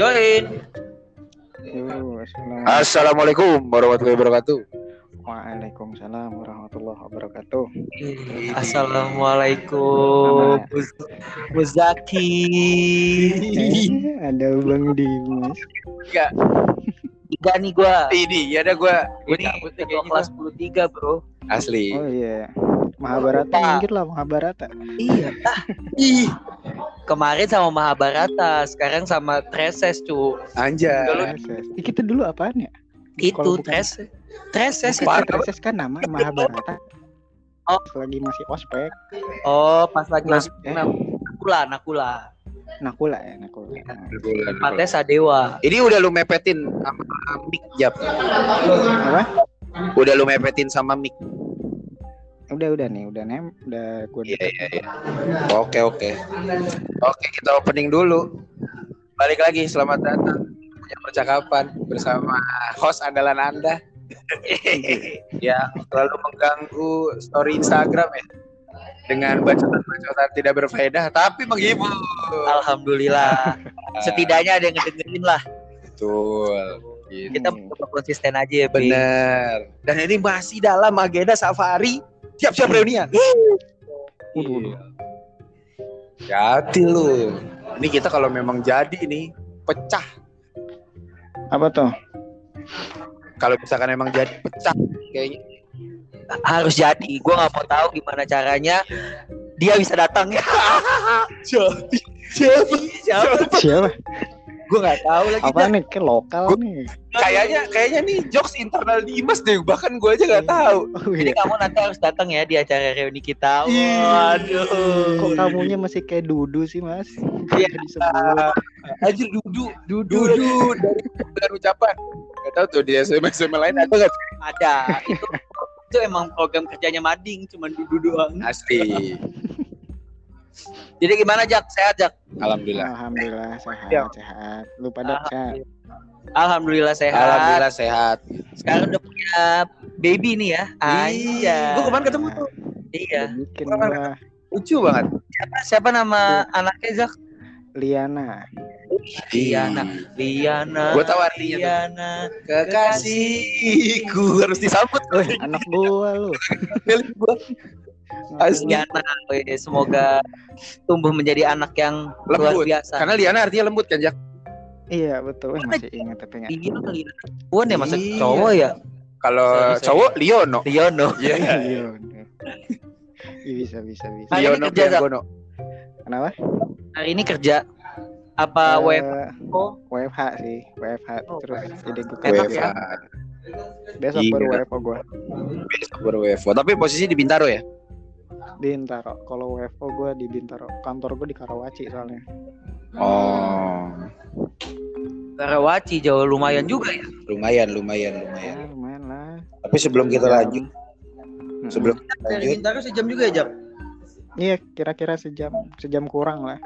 Join. Assalamualaikum. Warahmatullahi wabarakatuh. Waalaikumsalam warahmatullahi wabarakatuh. Assalamualaikum. Muz- Muzaki. Eh, ada Bang Dimas. Tiga nih gua. Ini ya ada Ini cabut nih ketua kelas gua. 10 bro. asli. Oh iya. Mahabharata minggir lah Mahabharata. Iya. Ah, ih. Kemarin sama Mahabharata, sekarang sama Treses, cu. Anjay. Treses. Ih, kita dulu apaan ya? Itu Treses. Treses itu. Treses kan nama Mahabharata. Oh. Pas lagi masih ospek. Oh, pas lagi Nah, masuk eh. Nakula, Nakula. Nakula ya, Nakula. Nah, Tempatnya Sadewa. Ini udah lu mepetin sama mic Jap. Apa? Udah lu mepetin sama mic. Udah udah nih, udah nem, udah gue Iya iya iya. Oke oke. Oke kita opening dulu. Balik lagi selamat datang punya percakapan bersama host andalan Anda. ya selalu mengganggu story Instagram ya dengan bacotan-bacotan tidak berfaedah tapi menghibur. Alhamdulillah. Setidaknya ada yang ngedengerin lah. Betul. Gitu. Kita coba konsisten aja ya, Bi. Bener. Dan ini masih dalam agenda safari siap-siap reunian. Waduh, waduh. Hati lu. Ini kita kalau memang jadi nih pecah. Apa tuh? Kalau misalkan emang jadi pecah kayaknya. Harus jadi. Gua nggak mau tahu gimana caranya dia bisa datang. Jadi siapa? Siapa? Siapa? Gue nggak tahu lagi. Apa nih? Kayak lokal Gua- nih. Kayaknya kayaknya nih jokes internal Dimas deh. Bahkan gue aja nggak tahu. Oh Jadi iya. kamu nanti harus datang ya di acara reuni kita. Ih. Waduh. Kok kamunya masih kayak dudu sih, Mas? Iya. Anjir dudu, dudu, dudu dari dengan ucapan. Gak tahu tuh di SMS SMS lain ada nggak? Ada. Itu itu emang program kerjanya Mading, cuman duduk doang. Asli. Jadi gimana Jak? Sehat Jak? Alhamdulillah. Alhamdulillah sehat, Ya. sehat. Lu pada sehat. Alhamdulillah sehat. Alhamdulillah sehat. Sekarang udah punya baby nih ya. Aja. Gue kemarin ketemu tuh. Iya. Kemarin Lucu banget. Siapa, siapa nama anaknya Zak? Liana. Liana. Liana. Gua tahu artinya tuh. Liana. Kekasihku harus disambut. Anak gua lu. Asli. Liana. Weh, Semoga tumbuh menjadi anak yang luar Lembut. biasa. Karena Liana artinya lembut kan, Jak? Iya betul, Eh, masih ingat tapi nggak. Iya kali. Puan ya masa Iya. cowok ya? Kalau cowok Liono. Liono. Iya. Iya. bener. Iya, bisa bisa bisa. Hari ini Liono kerja? Piangono. Kenapa? Hari ini kerja apa Eh, WFO? WFH sih, WFH Oh, terus jadi kerja. ya. Besok Iya. baru WFO gua Besok baru WFO. Tapi posisi di Bintaro ya? Di Bintaro. Kalau WFO gua di Bintaro. Kantor gua di Karawaci soalnya. Oh. Karawaci jauh lumayan juga ya. Lumayan, lumayan, Ya lumayan. lumayan lah. Tapi sebelum kita Jam. lanjut, Mm-mm. sebelum kita Dari lanjut, Bintaro sejam juga ya, Jam? Iya kira-kira sejam sejam kurang lah.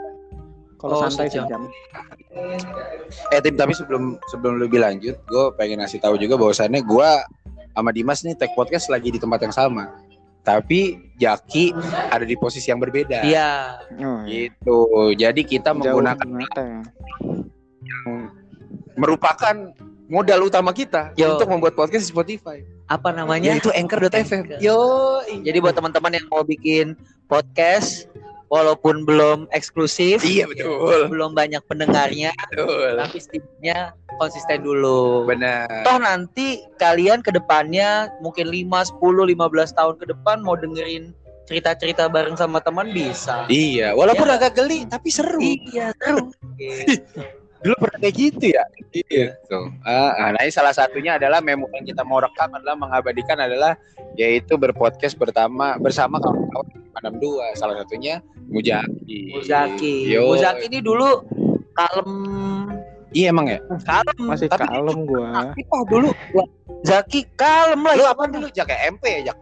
Kalau Oh, santai sejam. sejam. eh Tim, tapi sebelum sebelum lebih lanjut, gue pengen ngasih tahu juga bahwasannya gue sama Dimas nih tag podcast lagi di tempat yang sama. Tapi Jaki ada di posisi yang berbeda. Iya. Oh, iya. Gitu. Jadi kita Jauh menggunakan ya. merupakan modal utama kita Yo. untuk membuat podcast di Spotify. Apa namanya? Yaitu Anchor.fm. Anchor. Yo. Jadi buat teman-teman yang mau bikin podcast walaupun belum eksklusif, Iya betul. belum banyak pendengarnya, Betul. tapi setidaknya konsisten dulu. Benar. Toh nanti kalian ke depannya mungkin 5, 10, 15 tahun ke depan mau dengerin cerita-cerita bareng sama teman bisa. Iya, walaupun agak geli tapi seru. Iya, seru. Dulu pernah kayak gitu ya? Ah, ah, nah ini salah satunya adalah memo yang kita mau rekam adalah mengabadikan adalah yaitu berpodcast pertama bersama kawan-kawan Madam Dua. Salah satunya Mujaki. Muzaki. Yo. Muzaki ini dulu kalem Iya emang ya? kalem Masih tapi kalem gua. Aktif dulu. Zaki kalem lah. Lu apa dulu? Jak kayak MP ya, Jak?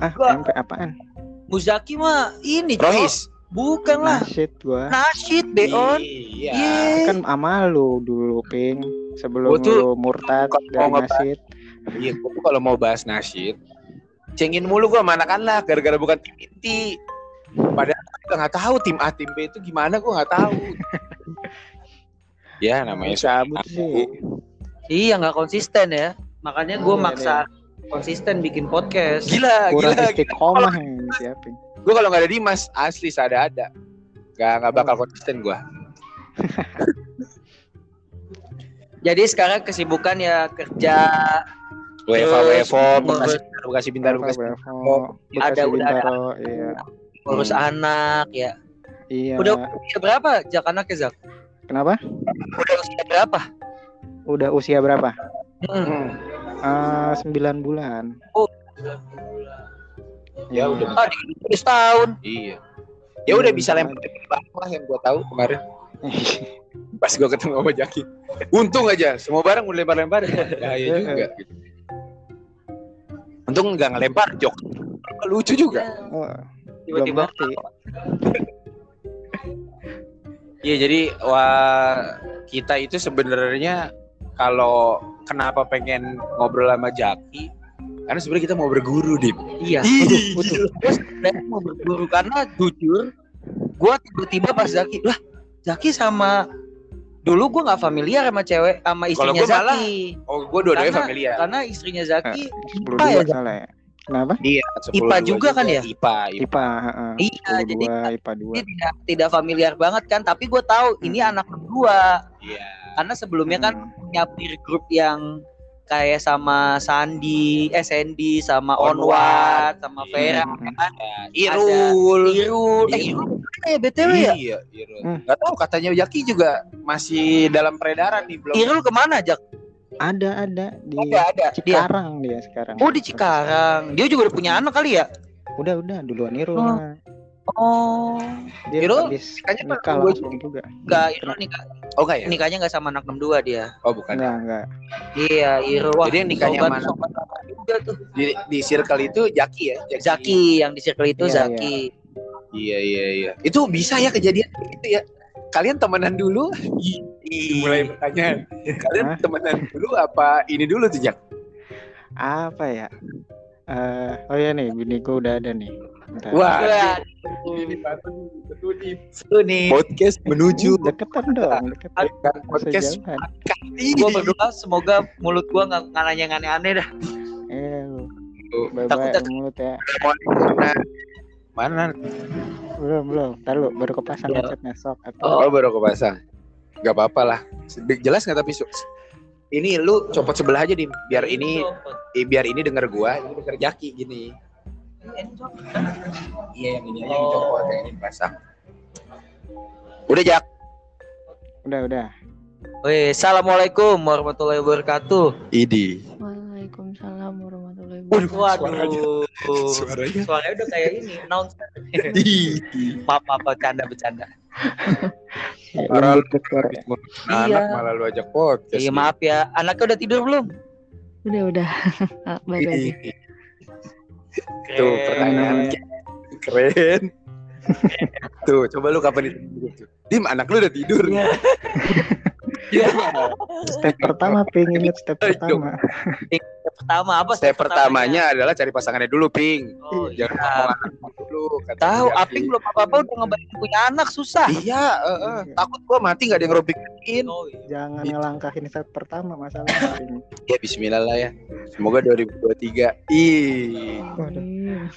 Ah, Gua- MP apaan? Muzaki mah ini. Rohis. Bukan lah. Nasyid gua. Nasyid Beon. Iya. Iya. Kan ama lu dulu ping sebelum Gua tuh lu murtad dari nasyid. Iya, gua tuh kalau mau bahas nasyid, cengin mulu gua sama anak-anak gara-gara bukan tim inti. Padahal gua nggak tahu tim A tim B itu gimana gua nggak tahu. Ya namanya cabut sih. Iya nggak konsisten ya. Makanya gue Iya, maksa konsisten bikin podcast. Gila, Kurang gila, gila. istiqomah yang disiapin. Gue kalau nggak ada Dimas, asli ada ada. Gak nggak bakal konsisten gue. Jadi sekarang kesibukan ya kerja. WFA, WFO, Bekasi, Bintaro, Bekasi. Ada, udah ada. Iya. Ngurus anak ya. Iya. Udah usia berapa Jak anaknya Zak? Kenapa? Udah usia berapa? Udah usia berapa? Hmm. Eh, 9 bulan. Ya udah. Ah, di setahun. Iya. Ya udah bisa lempar lah yang gue tahu kemarin. Pas gue ketemu sama Jaki. Untung aja, semua barang udah lempar-lempar. Bahaya juga. Gitu. Untung nggak ngelempar jok. Lucu juga. Belum Tiba-tiba. Iya jadi wah kita itu sebenarnya kalau kenapa pengen ngobrol sama Jaki karena sebenarnya kita mau berguru dim. Iya. Ih, Betul. Terus sebenarnya mau berburu karena jujur, gue tiba-tiba pas Zaki, lah Zaki sama dulu gue nggak familiar sama cewek sama istrinya gua malah- Zaki. Oh gue dua-duanya Karena- familiar. Karena istrinya Zaki 10 IPA ya, salah ya. Kenapa? Iya. IPA juga kan ya? IPA. IPA. IPA, heeh. Iya, jadi 10 IPA 2. dia tidak tidak familiar banget kan, tapi gue tahu ini Hmm. anak kedua. Iya. Karena sebelumnya kan Hmm. punya peer group yang kayak sama Sandi, eh Sandy, sama Onward. Sama Iya. Vera, Hmm. kan? Irul. Irul, eh Irul. Ya BTW ya? Iya, Irul. Hmm. Gak tahu katanya Jaki juga masih dalam peredaran nih belum. Irul ke mana Jak? Ada ada di Ada ada. Dia. Cikarang dia sekarang. Oh di Cikarang. Dia juga udah punya anak kali ya? Udah udah duluan Irul. Oh. Oh, Dia Irul, habis kayaknya nikah gua langsung juga. enggak Irul nikah Oh enggak ya? nikahnya enggak sama anak 62 dia. Oh bukan. Enggak enggak. Iya, Irul. Wah, Jadi yang nikahnya sobat- mana? sobat lama juga tuh. Di, di circle itu Jaki ya? Zaki yang di circle itu Iya, Zaki. Iya iya iya. Itu bisa ya kejadian gitu ya? Kalian temenan dulu? Mulai pertanyaan. Kalian Hah? temenan dulu apa ini dulu tuh Jak? Apa ya? Eh, oh ya nih, bini gue udah ada nih. Bentar. Wah, Wah, ini betul nih. seru nih. Podcast menuju deketan dong, deketan. podcast. Gua berdoa semoga mulut gua nggak nanya yang aneh-aneh dah. Eh, lu. Takutnya- Bye-bye mulut ya. Mana? Belum, belum. Ntar lu baru kepasang Ya. headsetnya sok atau Oh, baru kepasang. Gak apa-apa lah. Jelas nggak tapi ini lu copot sebelah aja dim biar ini eh, biar ini denger gua ini denger Jaki gini iya yang ini aja yang copot yang ini pasang udah Jak udah, udah. Wih, assalamualaikum warahmatullahi wabarakatuh. Idi Waalaikumsalam warahmatullahi wabarakatuh. Waduh, suaranya suaranya udah kayak ini, announcer. Maaf, maaf, bercanda, bercanda. Ya, Parah lembut ke habis ngurus anak Iya. malah lu ajak podcast Iya, maaf ya. Anaknya udah tidur belum? Udah udah. Ah, Baik aja. Ih, tuh pertanyaan keren tuh coba lu kapan itu tuh dim anak lu udah tidur Iya. Iya. Step pertama pengen inget step pertama. Pertama apa? step pertamanya adalah cari pasangannya dulu ping Oh, jangan iya. ngomong anak dulu kata Tahu. Aping belum apa-apa udah ngebayangin punya anak susah. iya eh, eh. takut gua mati gak ada yang ngerobikin Oh, iya. Jangan ngelangkahin step pertama masalahnya. Ping. ya Bismillah lah ya semoga 2023 ih Waduh.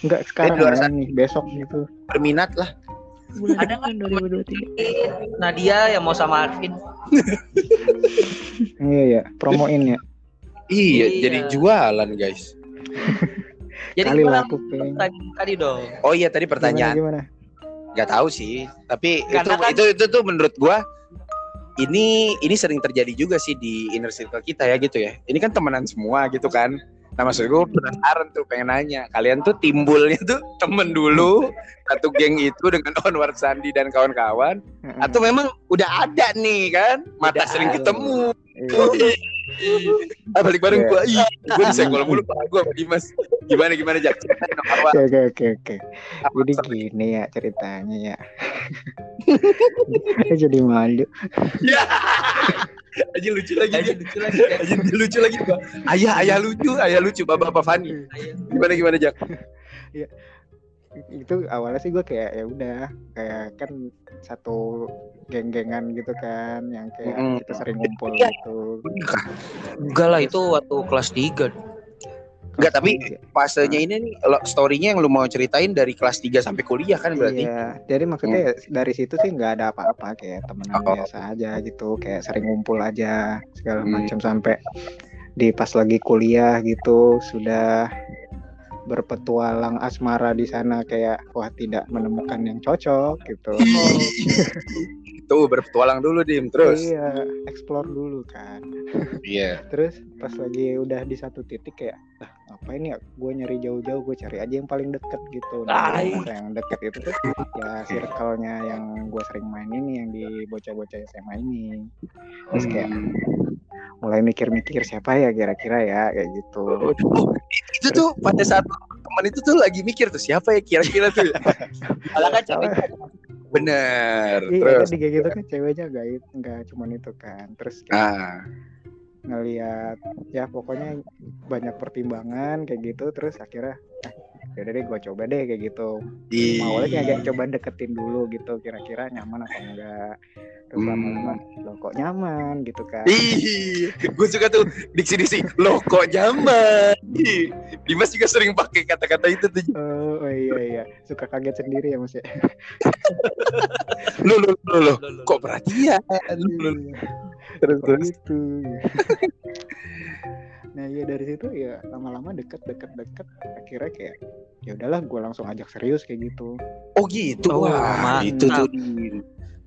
Enggak sekarang ya, nih, besok gitu. berminat lah Bulan Ada 2023. Nadia yang mau sama Arvin. Iya ya, promoin ya. iya, Iya. jadi jualan guys Jadi Kali gimana laku tadi, tadi dong? oh iya tadi pertanyaan Gimana, gimana? nggak tahu sih tapi Karena itu, kan- itu itu tuh menurut gua ini ini sering terjadi juga sih di inner circle kita ya gitu ya ini kan temenan semua gitu kan nah maksud gua penasaran tuh pengen nanya. Kalian tuh timbulnya tuh temen dulu satu geng itu dengan Onward Sandi dan kawan-kawan. Atau memang udah ada nih kan? Mata Udah sering ada. ketemu. Iya. Ah, balik bareng Iya. gua ih gua disenggol mulu pak gua sama Dimas gimana gimana Jak Oke oke oke oke. Jadi gini ya ceritanya ya. Jadi malu. Ya. Aja lucu lagi Aja lucu lagi. Aja lucu lagi. Ayah ayah lucu, ayah lucu Bapak Bapak Fani. Gimana gimana Jak? itu awalnya sih gue kayak ya udah kayak kan satu geng-gengan gitu kan yang kayak Mm-mm. kita sering ngumpul Iya. gitu Enggak lah itu waktu kelas 3. Enggak, tapi Iya. Fasenya ini nih lo- story-nya yang lu mau ceritain dari kelas 3 sampai kuliah kan berarti? Iya, jadi maksudnya ya dari situ sih nggak ada apa-apa kayak temenan Oh. biasa aja gitu, kayak sering ngumpul aja segala Hmm. macam sampai di pas lagi kuliah gitu sudah berpetualang asmara di sana kayak wah tidak menemukan yang cocok gitu. Tuh berpetualang dulu dim terus. Iya, explore dulu kan. Iya. Terus pas lagi udah di satu titik kayak ah ngapain ya gue nyari jauh-jauh gue cari aja yang paling deket gitu nah, yang deket itu tuh ya circle-nya yang gue sering main ini yang di bocah-bocah SMA ini terus kayak Hmm. Mulai mikir-mikir siapa ya kira-kira ya kayak gitu Oh, itu tuh pada saat teman itu tuh lagi mikir tuh siapa ya kira-kira tuh. Malah kan cewek Bener. iya Terus. tadi kayak gitu kan ceweknya gak nggak cuman itu kan terus kayak Ah. ngelihat ya pokoknya banyak pertimbangan kayak gitu terus akhirnya ah, yaudah deh gue coba deh kayak gitu Di awalnya kayak coba deketin dulu gitu kira-kira nyaman apa enggak terus Hmm. loh kok nyaman gitu kan Ih, gue suka tuh diksi-diksi loh kok nyaman. Ih, Dimas juga sering pakai kata-kata itu tuh. oh, oh iya iya suka kaget sendiri ya mas ya lu, lu. Loh, loh, kok perhatian? Lu, lu. Terus Kok terus. gitu nah iya dari situ ya lama-lama deket deket deket akhirnya kayak ya udahlah gue langsung ajak serius kayak gitu Oh gitu. Oh, Wah, mantap. itu tuh.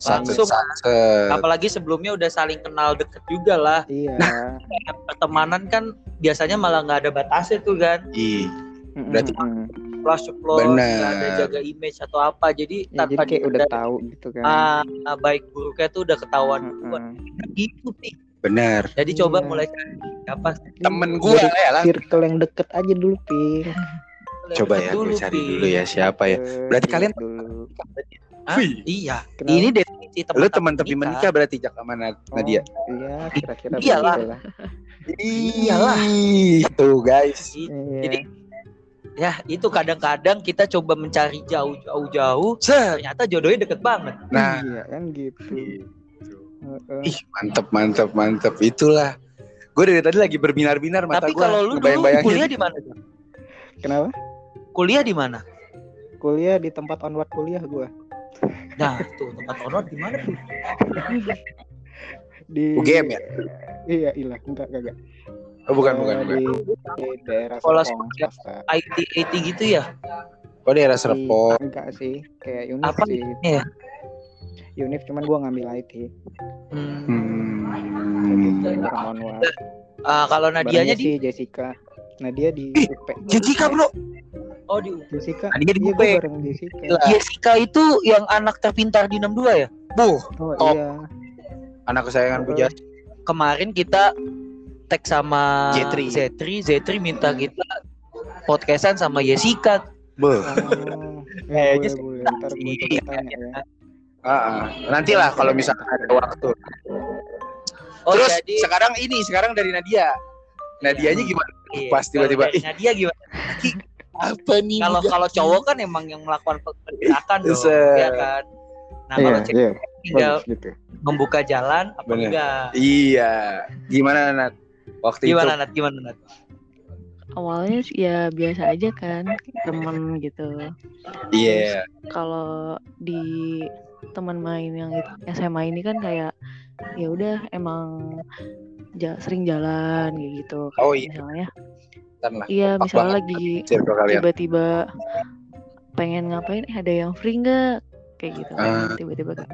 Langsung. satset. Apalagi sebelumnya udah saling kenal deket juga lah. iya Kayak Pertemanan kan biasanya malah nggak ada batasnya tuh kan. Ih, Mm-mm, Berarti-. Plus nggak ada jaga image atau apa. Jadi ya, jadi tanpa kayak udah tahu gitu kan ah, ah, baik buruknya tuh udah ketahuan duluan. Mm-mm. Gitu nih. Bener. Jadi coba Iya. mulai cari siapa sih? Temen lah ya lah. circle yang deket aja dulu ping Coba ya, gue cari Pi. dulu ya siapa ya. Eh, Berarti lihat kalian- Hah? Wih. Iya. Kenapa? Ini definisi teman Lu teman tapi menikah berarti Jak sama Nad- Nadia. Oh, iya kira-kira Iyalah. begitulah. Iyalah. Ih, Tuh guys. Iya. Iya. Jadi ya itu kadang-kadang kita coba mencari jauh-jauh-jauh, Set. ternyata jodohnya deket banget. Nah, iya kan gitu Heeh. ih mantep mantep mantep itulah. Gue dari tadi lagi berbinar-binar mata Tapi gue. kalau lu dulu kuliah di mana? Kenapa Kuliah di mana? kuliah di tempat onward kuliah gua Nah, tuh tempat onor di mana tuh? di UGM ya? iya ilah enggak enggak, enggak. Oh bukan Eh, bukan. bukan. di, di daerah Sekolah IT IT gitu ya? Oh daerah Serpong. enggak sih kayak unif Apa sih ya? Unif cuman gua ngambil IT Hmm. gitu Hmm. Ah, kalau Nadianya di si Jessica Nadia di UP Jessica bro. Oh di Jessica Nadia di iya UP. bareng Jessica Jessica itu yang anak terpintar di 62 ya? Buh, oh Top. iya anak kesayangan Puja. Kemarin kita tag sama Zetri. Zetri, Zetri minta kita podcastan sama Jessica. Buh. Oh, Eh, ya, boleh, boleh. Ntar gue coba tanya ya. Ah, ah. Nanti lah kalau misalkan ada waktu. Oh Terus jadi sekarang ini sekarang dari Nadia. Nadianya gimana? iya, pas tiba-tiba, Nadia gimana? Apa nih? Kalau kalau cowok kan emang yang melakukan pergerakan dong, Set. ya kan. Nah Iya, kalau cewek iya, tinggal bagus gitu. membuka jalan apa Bener. enggak? Iya. Gimana Nat? Waktu Gimana itu Nat? Gimana Nat? Awalnya ya biasa aja kan, temen gitu. Iya. Kalau di teman main yang itu- SMA ini kan kayak ya udah emang ja- sering jalan kayak gitu. Kayak Oh, iya. Misalnya, iya misalnya lagi tiba-tiba pengen ngapain eh ada yang free nggak kayak gitu kan Ah. tiba-tiba kan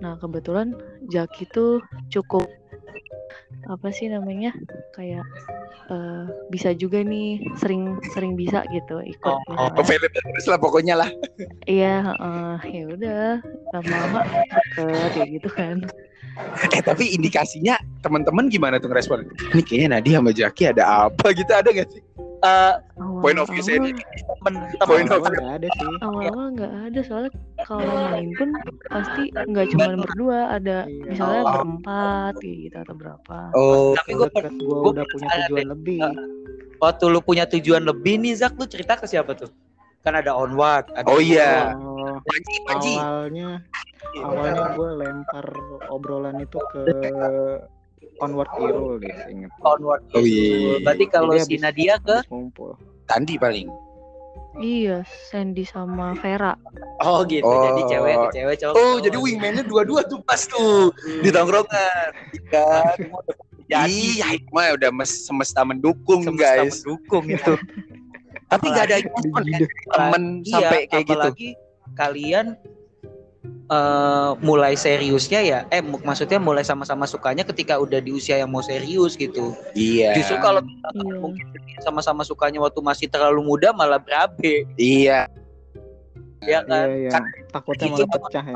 nah kebetulan Jaki tuh cukup apa sih namanya kayak eh, bisa juga nih sering sering bisa gitu ikut Oh. Available terus lah pokoknya lah. iya heeh, ya udah lama-lama kayak gitu kan Eh tapi indikasinya teman-teman gimana tuh ngerespon? Ini kayaknya Nadia sama Jaki ada apa gitu ada gak sih? Eh, Point of view saya Awal-awal- temen Point temen of Awal nggak ada sih. awal-awal nggak ada soalnya kalau main pun pasti nggak cuma berdua ada Iya. misalnya Oh. berempat gitu atau berapa Oh, tapi gue gua udah punya tujuan deh. lebih. waktu lu punya tujuan lebih nih Zak lu cerita ke siapa tuh? kan ada onward ada Oh iya. Oh, Panji, Panji. awalnya awalnya gue lempar obrolan itu ke onward hero deh inget onward Oh iya. berarti kalau Jadi si Nadia ke ngumpul Tandi paling. Iya, Sandy sama Vera. oh gitu Oh. jadi cewek ke cewek cowok Oh, jadi wingman-nya dua-dua tuh pas tuh di tongkrongan. Kan. Jadi. Iya, itu mah udah mes- semesta mendukung, semesta guys. mendukung itu Tapi nggak ada ya, temen Iya, sampai kayak gitu. Kalian eh, mulai seriusnya ya eh maksudnya mulai sama-sama sukanya ketika udah di usia yang mau serius gitu Iya. justru kalau Iya. mungkin sama-sama sukanya waktu masih terlalu muda malah berabe Iya, ya kan iya iya Kan- takutnya Itu- malah pecah ya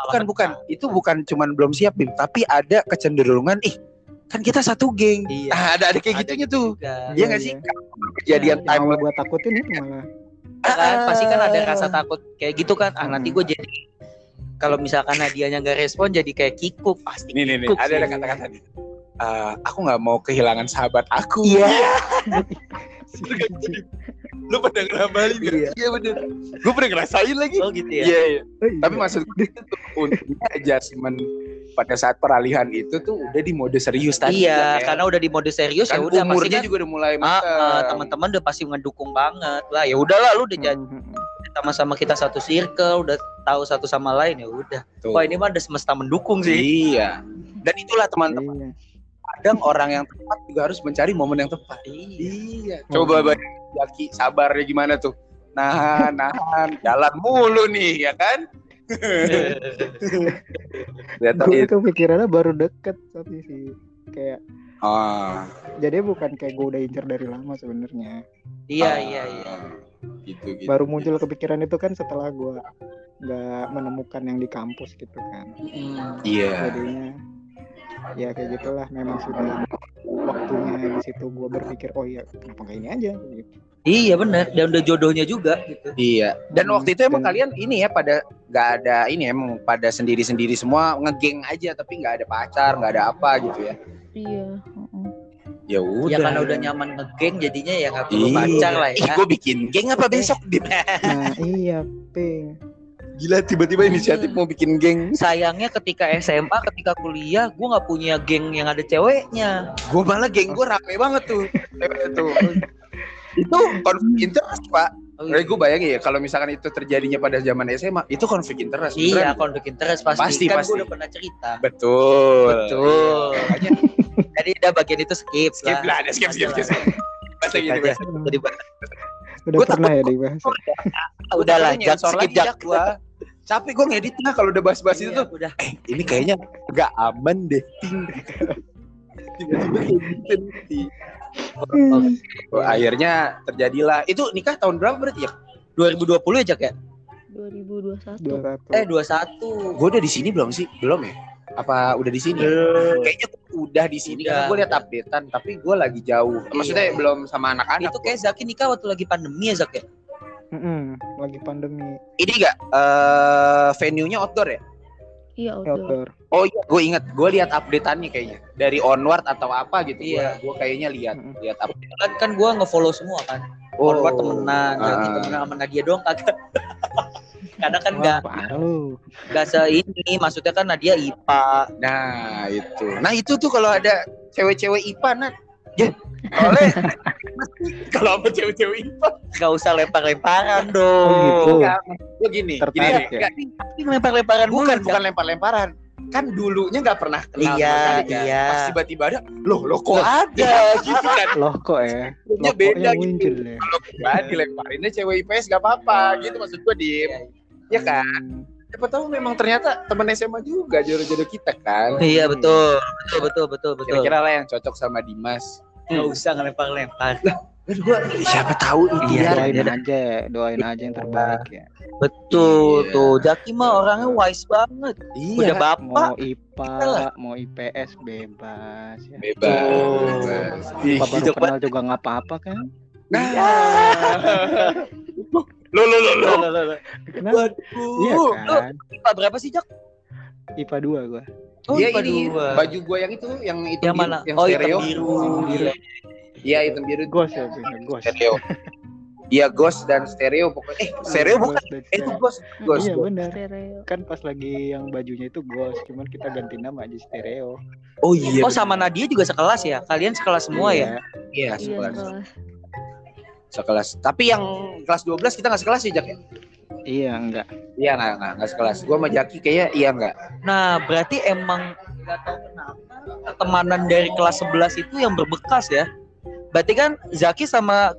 bukan bukan. Itu bukan cuman belum siap, Bim, tapi ada kecenderungan ih kan kita satu geng. Iya. Ah, ada ada kayak Ada gitunya tuh. Iya nggak sih? Kejadian yang time gue takutin itu malah Ya kan pasti kan ada rasa takut kayak gitu kan ah nanti gue jadi kalau misalkan Nadianya nggak respon jadi kayak kikuk pasti Nih nih nih, kikuk ada ada kata-kata nih. Eh, aku nggak mau kehilangan sahabat aku. Iya. Lu pada ngeramalin gak? Iya. Iya bener. Gue pernah ngerasain lagi. oh gitu ya Iya, iya. Tapi maksud gue itu untungnya adjustment pada saat peralihan itu tuh udah di mode serius tadi. iya ya, karena udah di mode serius kan ya udah umurnya kan juga udah mulai ah, teman-teman udah pasti ngedukung banget lah ya udahlah lu udah jadi Mhm. sama-sama kita satu circle udah tahu satu sama lain ya udah wah ini mah ada semesta mendukung sih Iya. Dan itulah teman-teman. Iya. Kadang orang yang tepat juga harus mencari momen yang tepat. Iya. Coba bayangin Jaki sabarnya gimana tuh? Nahan, nahan, jalan mulu nih, ya kan? Gue itu. kepikirannya baru deket tapi sih kayak Ah, jadi bukan kayak gue udah incer dari lama sebenarnya iya ah, iya iya Gitu gitu. baru muncul kepikiran itu kan setelah gue nggak menemukan yang di kampus gitu kan Mm. Iya. jadinya ya kayak gitulah memang sudah waktunya di situ gue berpikir oh iya kenapa nggak ini aja gitu. iya benar dan udah jodohnya juga gitu Iya. Dan Hmm, waktu itu emang dan- kalian ini ya pada nggak ada ini emang pada sendiri-sendiri semua ngegeng aja tapi nggak ada pacar, nggak ada apa gitu ya. Iya. heeh. Ya udah. ya karena udah nyaman ngegeng jadinya ya nggak perlu Iya. pacar lah Ih, ya gue bikin geng apa besok? Dip? nah iya ping Gila tiba-tiba inisiatif mau bikin geng. sayangnya ketika SMA ketika kuliah gue nggak punya geng yang ada ceweknya Gue malah geng gue rame banget tuh. Cewek tuh. itu konflik interest pak. Oh, Kayak gue bayangin ya kalau misalkan itu terjadinya pada zaman SMA itu konflik interest. iya beneran. konflik interest pasti, Pasti, kan pasti. gue udah pernah cerita Betul. Betul. Makanya jadi udah bagian itu skip skip lah, ada skip skip skip. Skip gini. Udah dibahas. udah Gua pernah ya dibahas udahlah jak nyensor skip Jak, gua. Capek gue ngeditnya kalau udah bahas-bahas itu Iya, tuh. udah Eh, ini kayaknya gak aman deh. Tiba-tiba kayak gitu. Oh, akhirnya terjadilah. Itu nikah tahun berapa berarti ya? 2020 ya ya 2021. dua satu eh 21 Gue udah di sini belum sih? Belum ya? Apa udah di sini? Kayaknya gua udah di sini Udah. karena gue lihat updatean, tapi gue lagi jauh. Maksudnya Iya. belum sama anak-anak. itu kayak Zaki nikah waktu lagi pandemi ya Zak ya Mm-mm, lagi pandemi Ini gak eh venue-nya outdoor ya? Iya outdoor. outdoor Oh iya, gue inget. Gue lihat updateannya kayaknya dari onward atau apa gitu. Iya. Gue kayaknya lihat Mm-mm. lihat update. kan kan gue ngefollow semua kan oh, Onward temenan Ah. temenan sama Nadia doang kagak karena kan nggak lu nggak se ini maksudnya kan Nadia IPA Nah itu. Nah itu tuh kalau ada cewek-cewek IPA. Ya, oleh kalau sama cewek-cewek IPA nggak usah lempar-lemparan Oh, dong gitu. enggak. Gue gini, gini, Tertarik gini, ya? enggak, Ini lempar-lemparan bukan bukan Zak. lempar-lemparan. Kan dulunya nggak pernah kenal Iya, kan. iya. Pas tiba-tiba ada, loh loh kok ada gitu kan. loh kok ya loh beda gitu. ya Kalau gue dilemparinnya cewek IPS gak apa-apa gitu maksud gue di ya kan. Hmm. Siapa tahu memang ternyata teman SMA juga jodoh-jodoh kita kan. iya betul betul betul betul betul Kira-kira lah yang cocok sama Dimas. Nggak usah ngelempar-lempar Terus gue siapa tahu Iya, iya. doain dia- aja doain aja yang terbaik ya betul Iya. tuh Zaki mah orangnya wise banget Iya. udah bapak mau IPA lah. mau IPS bebas ya Bebas. Betul. bebas. Ih, Apa baru kenal juga nggak apa-apa kan Nah. lo lo lo lo. Loh, loh, loh. Kenapa? iya kan IPA berapa sih Jak? IPA 2 gua Oh, Iya IPA ini dua. baju gue yang itu yang itu yang mana? yang oh stereo. hitam biru. Hitam biru. Iya. Iya hitam biru. gos ya gos Stereo. Iya Ghost dan Stereo pokoknya. Eh Stereo bukan. Ghost Eh, itu. Ghost. Ghost. Iya benar. Stereo. Kan pas lagi yang bajunya itu Ghost, cuman kita ganti nama aja stereo. Oh iya. Oh sama Nadia juga sekelas ya? Kalian sekelas semua ya? Iya, Iya, sekelas. sekelas. sekelas. Tapi yang kelas 12 kita nggak sekelas sih, Jak. ya? Iya enggak. Iya nggak nggak nggak sekelas. Gua sama Jaki kayaknya iya nggak. Nah, berarti emang nggak tahu kenapa pertemanan dari kelas 11 itu yang berbekas ya. Berarti kan Zaki sama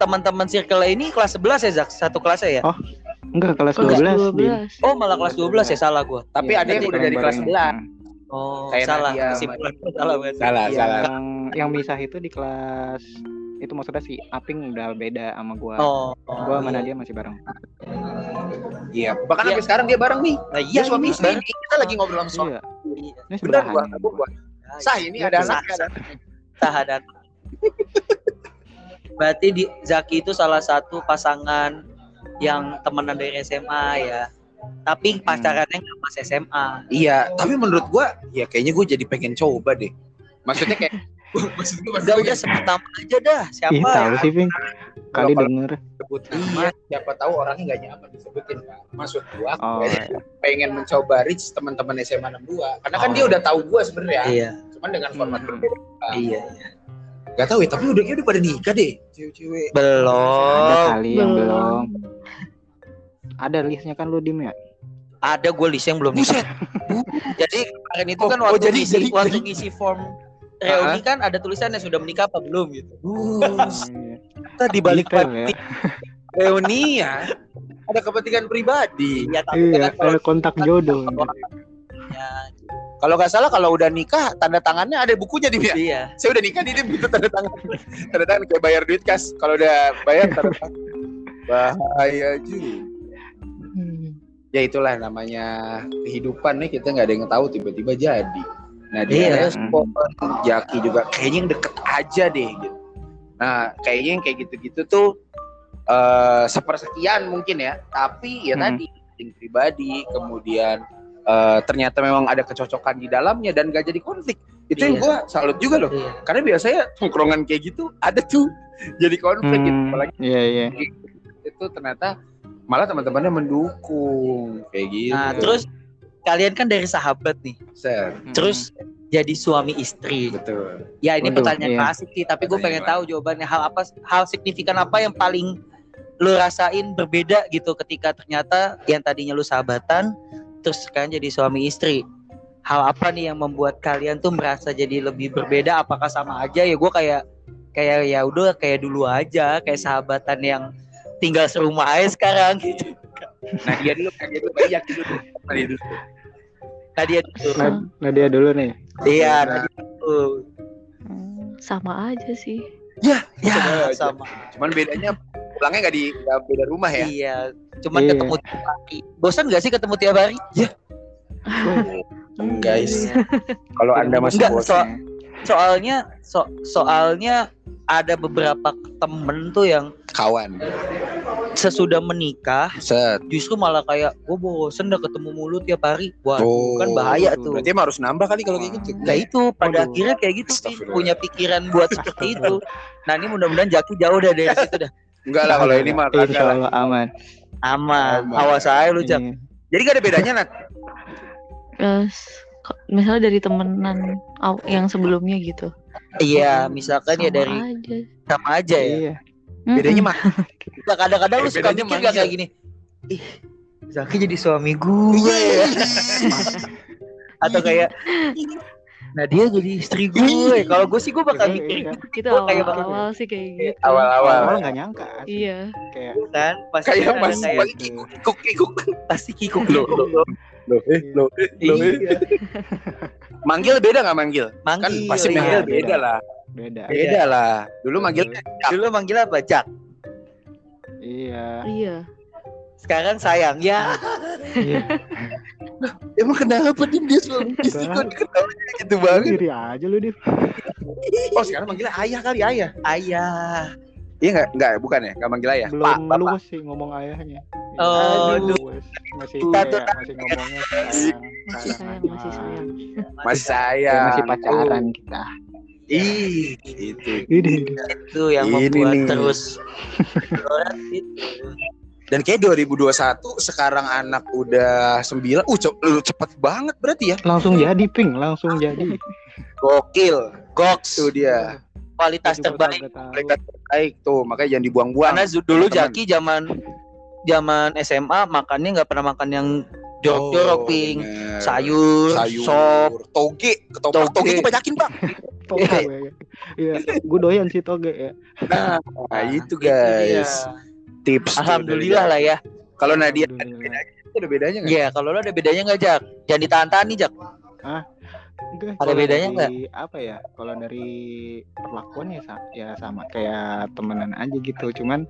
teman-teman circle ini kelas 11 ya Zak? Satu kelas ya? Oh, Enggak kelas Enggak, 12. Dim. 12. Oh, malah kelas 12 ya salah gua. Tapi Iya, ada yang udah dari kelas bareng-bareng. 11. Oh, Kayak salah. Nadia Kesimpulan gua salah berarti. Salah, Iya, salah. Yang yang misah itu di kelas itu maksudnya si Aping udah beda sama gua. Oh, Gua sama Nadia masih bareng. Iya. Bahkan Iya. sampai sekarang dia bareng nih. Nah, Dia iya suami istri. Kita lagi ngobrol langsung. Iya. Iya. Ini sebelahan. gua, gua, gua. Sah ini ada Sah, anaknya. sah. Tahanan. Berarti di Zaki itu salah satu pasangan yang temenan dari SMA ya. Tapi pacarannya nggak pas SMA. Iya, tapi menurut gua ya kayaknya gua jadi pengen coba deh. Maksudnya kayak maksud gua Udah udah sebut nama aja dah. Siapa? Ih, tahu sih, Ping. Kali denger. sebut nama, siapa tahu orangnya nggak nyaman disebutin Pak. Maksud gua Oh, kayak pengen mencoba reach teman-teman SMA 62 karena kan dia udah tahu gua sebenarnya. Iya. Cuman dengan format Hmm. berbeda. Iya. Gak tahu ya, tapi udah udah pada nikah deh. Cewek-cewek. ada Belum. kali yang belum. Ada listnya kan lu Dim ya? Ada gue list yang belum nikah. Buset. Jadi kemarin itu Oh, kan oh, waktu jadi- ngisi jadi- waktu ngisi form reuni kan ada tulisannya sudah menikah apa belum gitu. Iya. Kita di balik ya. reuni ya. Ada kepentingan pribadi. Ya tapi Iya, kan kalau ada kontak jodoh. ya, Kalau nggak salah kalau udah nikah tanda tangannya ada bukunya di ya. iya. Saya udah nikah nih dia butuh tanda tangan. Tanda tangan kayak bayar duit kas. Kalau udah bayar tanda tangan. Bahaya juga. Hmm. Ya itulah namanya kehidupan nih kita nggak ada yang tahu tiba-tiba jadi. Nah dia Iya. respon, Jaki juga kayaknya yang deket aja deh gitu. Nah kayaknya yang kayak gitu-gitu tuh eh sepersekian mungkin ya. Tapi ya Hmm. tadi yang pribadi kemudian eh, ternyata memang ada kecocokan di dalamnya dan gak jadi konflik. Itu yang Iya. gue salut juga loh. Iya. Karena biasanya tongkrongan kayak gitu ada tuh jadi konflik gitu. Hmm, Apalagi Iya, iya. itu ternyata malah teman-temannya mendukung kayak gitu. Nah, terus kalian kan dari sahabat nih. Set, Hmm. Terus jadi suami istri. betul. Ya ini Waduh, pertanyaan iya. klasik sih, tapi gue pengen tahu jawabannya. Hal apa, hal signifikan apa yang paling lu rasain berbeda gitu ketika ternyata yang tadinya lu sahabatan, terus sekarang jadi suami istri. Hal apa nih yang membuat kalian tuh merasa jadi lebih berbeda? Apakah sama aja ya? Gue kayak kayak ya udah kayak dulu aja, kayak sahabatan yang tinggal serumah aja sekarang gitu. Nah dia dulu kan dia dulu banyak dulu. Nah, dia dulu. Nah dia tuh, Nad- Nadia dulu nih. iya, Nah, nah dia tuh. Hmm, Sama aja sih. Ya, Sama aja. sama. Cuman bedanya pulangnya nggak di nggak beda rumah ya. Iya, cuman Iya. ketemu tiap hari. Bosan gak sih ketemu tiap hari? Guys, Iya. kalau anda masih bosan, soalnya so- soalnya ada beberapa temen tuh yang kawan. sesudah menikah Set. justru malah kayak gue bosen dah ketemu mulu tiap hari. Wah, Oh, kan bahaya tuh. Berarti emang harus nambah kali kalau kayak gitu. Nah itu pada Waduh. akhirnya kayak gitu sih punya pikiran buat seperti itu. Nah ini mudah-mudahan Jaki jauh dah dari situ dah. Enggak lah kalau ini mah aman. Aman. Aman. Awas aja lu Jak. Iya. Jadi gak ada bedanya Nat. Misalnya dari temenan yang sebelumnya gitu. Iya, misalkan ya Sama dari aja. sama aja ya. Iya. Bedanya mah Nah, kadang-kadang lu suka mikir gak kayak gini. Ih, Zaki jadi suami gue ya. Atau kayak Nah dia jadi istri gue. Kalau gue sih gue bakal Iya, mikir iya. gitu Itu Gua kayak awal-awal sih kayak gitu. awal-awal Awal nggak nyangka. sih. Iya. Kayak kan. Pasti kayak kan masih kayak kikuk kikuk kikuk. pasti kikuk lo. Loh, eh, loh, eh, loh, eh. Iya. Manggil beda nggak manggil? Kan Manggil. pasti iya. manggil beda. beda lah. beda. Beda lah. Dulu manggilnya Dulu manggil apa? Jak. Iya. Iya. Sekarang sayang. Ya. Iya. emang kenapa dia dia suami istri kok gitu banget? Diri aja lu, Div. Oh sekarang manggilnya ayah kali ayah. Ayah. Iya nggak nggak bukan ya nggak manggil ayah. Pak Belum bapak. luwes sih ngomong ayahnya. Oh, Aduh. Luwes. Masih Kita tuh kayak, masih ngomongnya sayang. Masih sayang, masih sayang. Masih Kayak sayang. masih pacaran kita. Ih, itu. Ini Itu yang Ini membuat nih. terus Dan kayak 2021 sekarang anak udah 9. Uh, ce- uh, cepet banget berarti ya. langsung jadi ping, langsung jadi. Gokil. Goks Itu dia. kualitas terbaik. Mereka terbaik tuh, makanya jangan dibuang-buang. Karena dulu teman-teman. Jaki zaman zaman SMA makannya nggak pernah makan yang jorok-jorok Oh, ping. bener. Sayur, sayur, sop, toge, ketoprak Toge. toge itu banyakin bang. Toge ya. Iya, gue doyan sih toge ya. Nah, Nah, itu dia. Tips. Alhamdulillah lah ya. Kalau Nadia Alhamdulillah. itu ada bedanya nggak? Iya, kalau lo ada bedanya nggak Jak? Jangan ditahan-tahan nih Jak. Enggak, Ada bedanya dari Apa ya? Kalau dari perlakuan ya sama, ya sama kayak temenan aja gitu. Cuman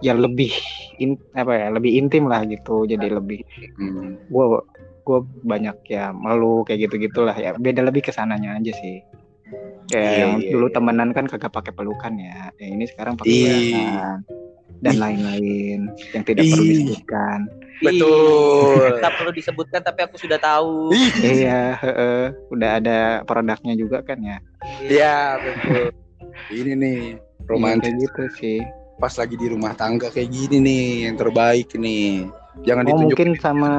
ya lebih in, apa ya? Lebih intim lah gitu. Jadi lebih Hmm. gue gue banyak ya malu kayak gitu gitulah ya. Beda lebih ke sananya aja sih. Kayak Iya, yang iya, dulu iya. temenan kan kagak pakai pelukan ya. Ya ini sekarang pakai Iya. pelukan dan lain-lain yang tidak perlu disebutkan. Betul. Tak perlu disebutkan tapi aku sudah tahu. iya, heeh. udah ada produknya juga kan ya. Iya betul. Ini nih Iya, romantis kayak gitu sih. pas lagi di rumah tangga kayak gini nih yang terbaik nih. Jangan Oh ditunjuk. mungkin sama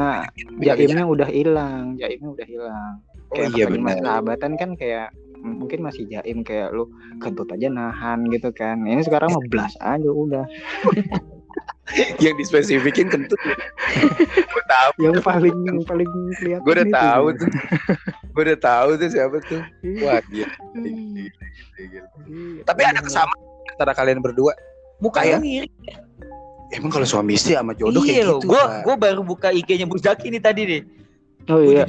Jaimnya udah hilang, Jaimnya udah hilang. Oh Kayak iya benar. sahabatan kan kayak mungkin masih Jaim kayak lu kentut aja nahan gitu kan. Ini sekarang mah blas aja udah. Yang dispesifikin kentut. Gue tahu. Yang paling yang paling kelihatan. Gue udah itu. tahu tuh. Gue udah tahu tuh siapa tuh. Iya. Wah gila. Gila, gila. Tapi ada kesamaan antara kalian berdua. Mukanya mirip. Emang kalau suami istri sama jodoh iya kayak loh. gitu. Gue gue baru buka IG-nya Bu Zaki nih tadi nih. Oh iya.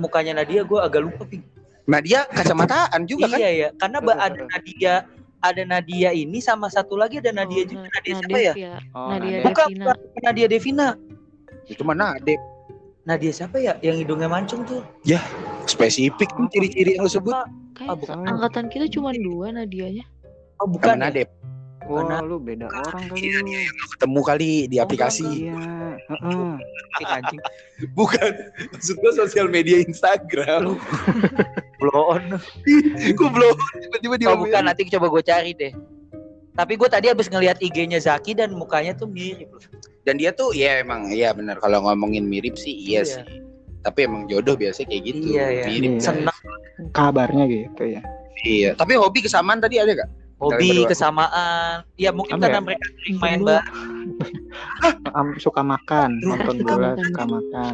Mukanya Nadia gue agak lupa ping. Nah dia kacamataan juga kan? Iya ya, karena ba- ada Nadia ada Nadia ini sama satu lagi ada Nadia Oh, juga. Na- Nadia siapa Nadia ya? Oh, Nadia Nadia. Bukan, Devina. bukan Nadia Devina. Itu mana Adep. Nadia siapa ya? Yang hidungnya mancung tuh. Spesifik tuh ciri-ciri yang lo sebut. Kayak Ah, bukan. angkatan kita cuma dua Nadianya. Oh, Sama bukan. ya? Nadep. Wah, Karena- lu beda orang kali Iya, lu. iya, yang ketemu kali di Oh, aplikasi. Iya, heeh. Ping, anjing. Bukan. Maksud gue sosial media Instagram. Blow on. gue tiba-tiba dia Oh bukan, nanti coba gue cari deh. Tapi gue tadi habis ngelihat IG-nya Zaki dan mukanya tuh mirip. Dan dia tuh ya emang iya benar kalau ngomongin mirip sih iya, Iya. sih. Tapi emang jodoh biasa kayak gitu. Iya, iya. Mirip. Iya. Senang Kabarnya gitu ya. Iya. Tapi hobi kesamaan tadi ada gak? hobi kesamaan. Ya mungkin Apa karena ya? mereka sering main bareng, suka makan, nonton bola, suka makan.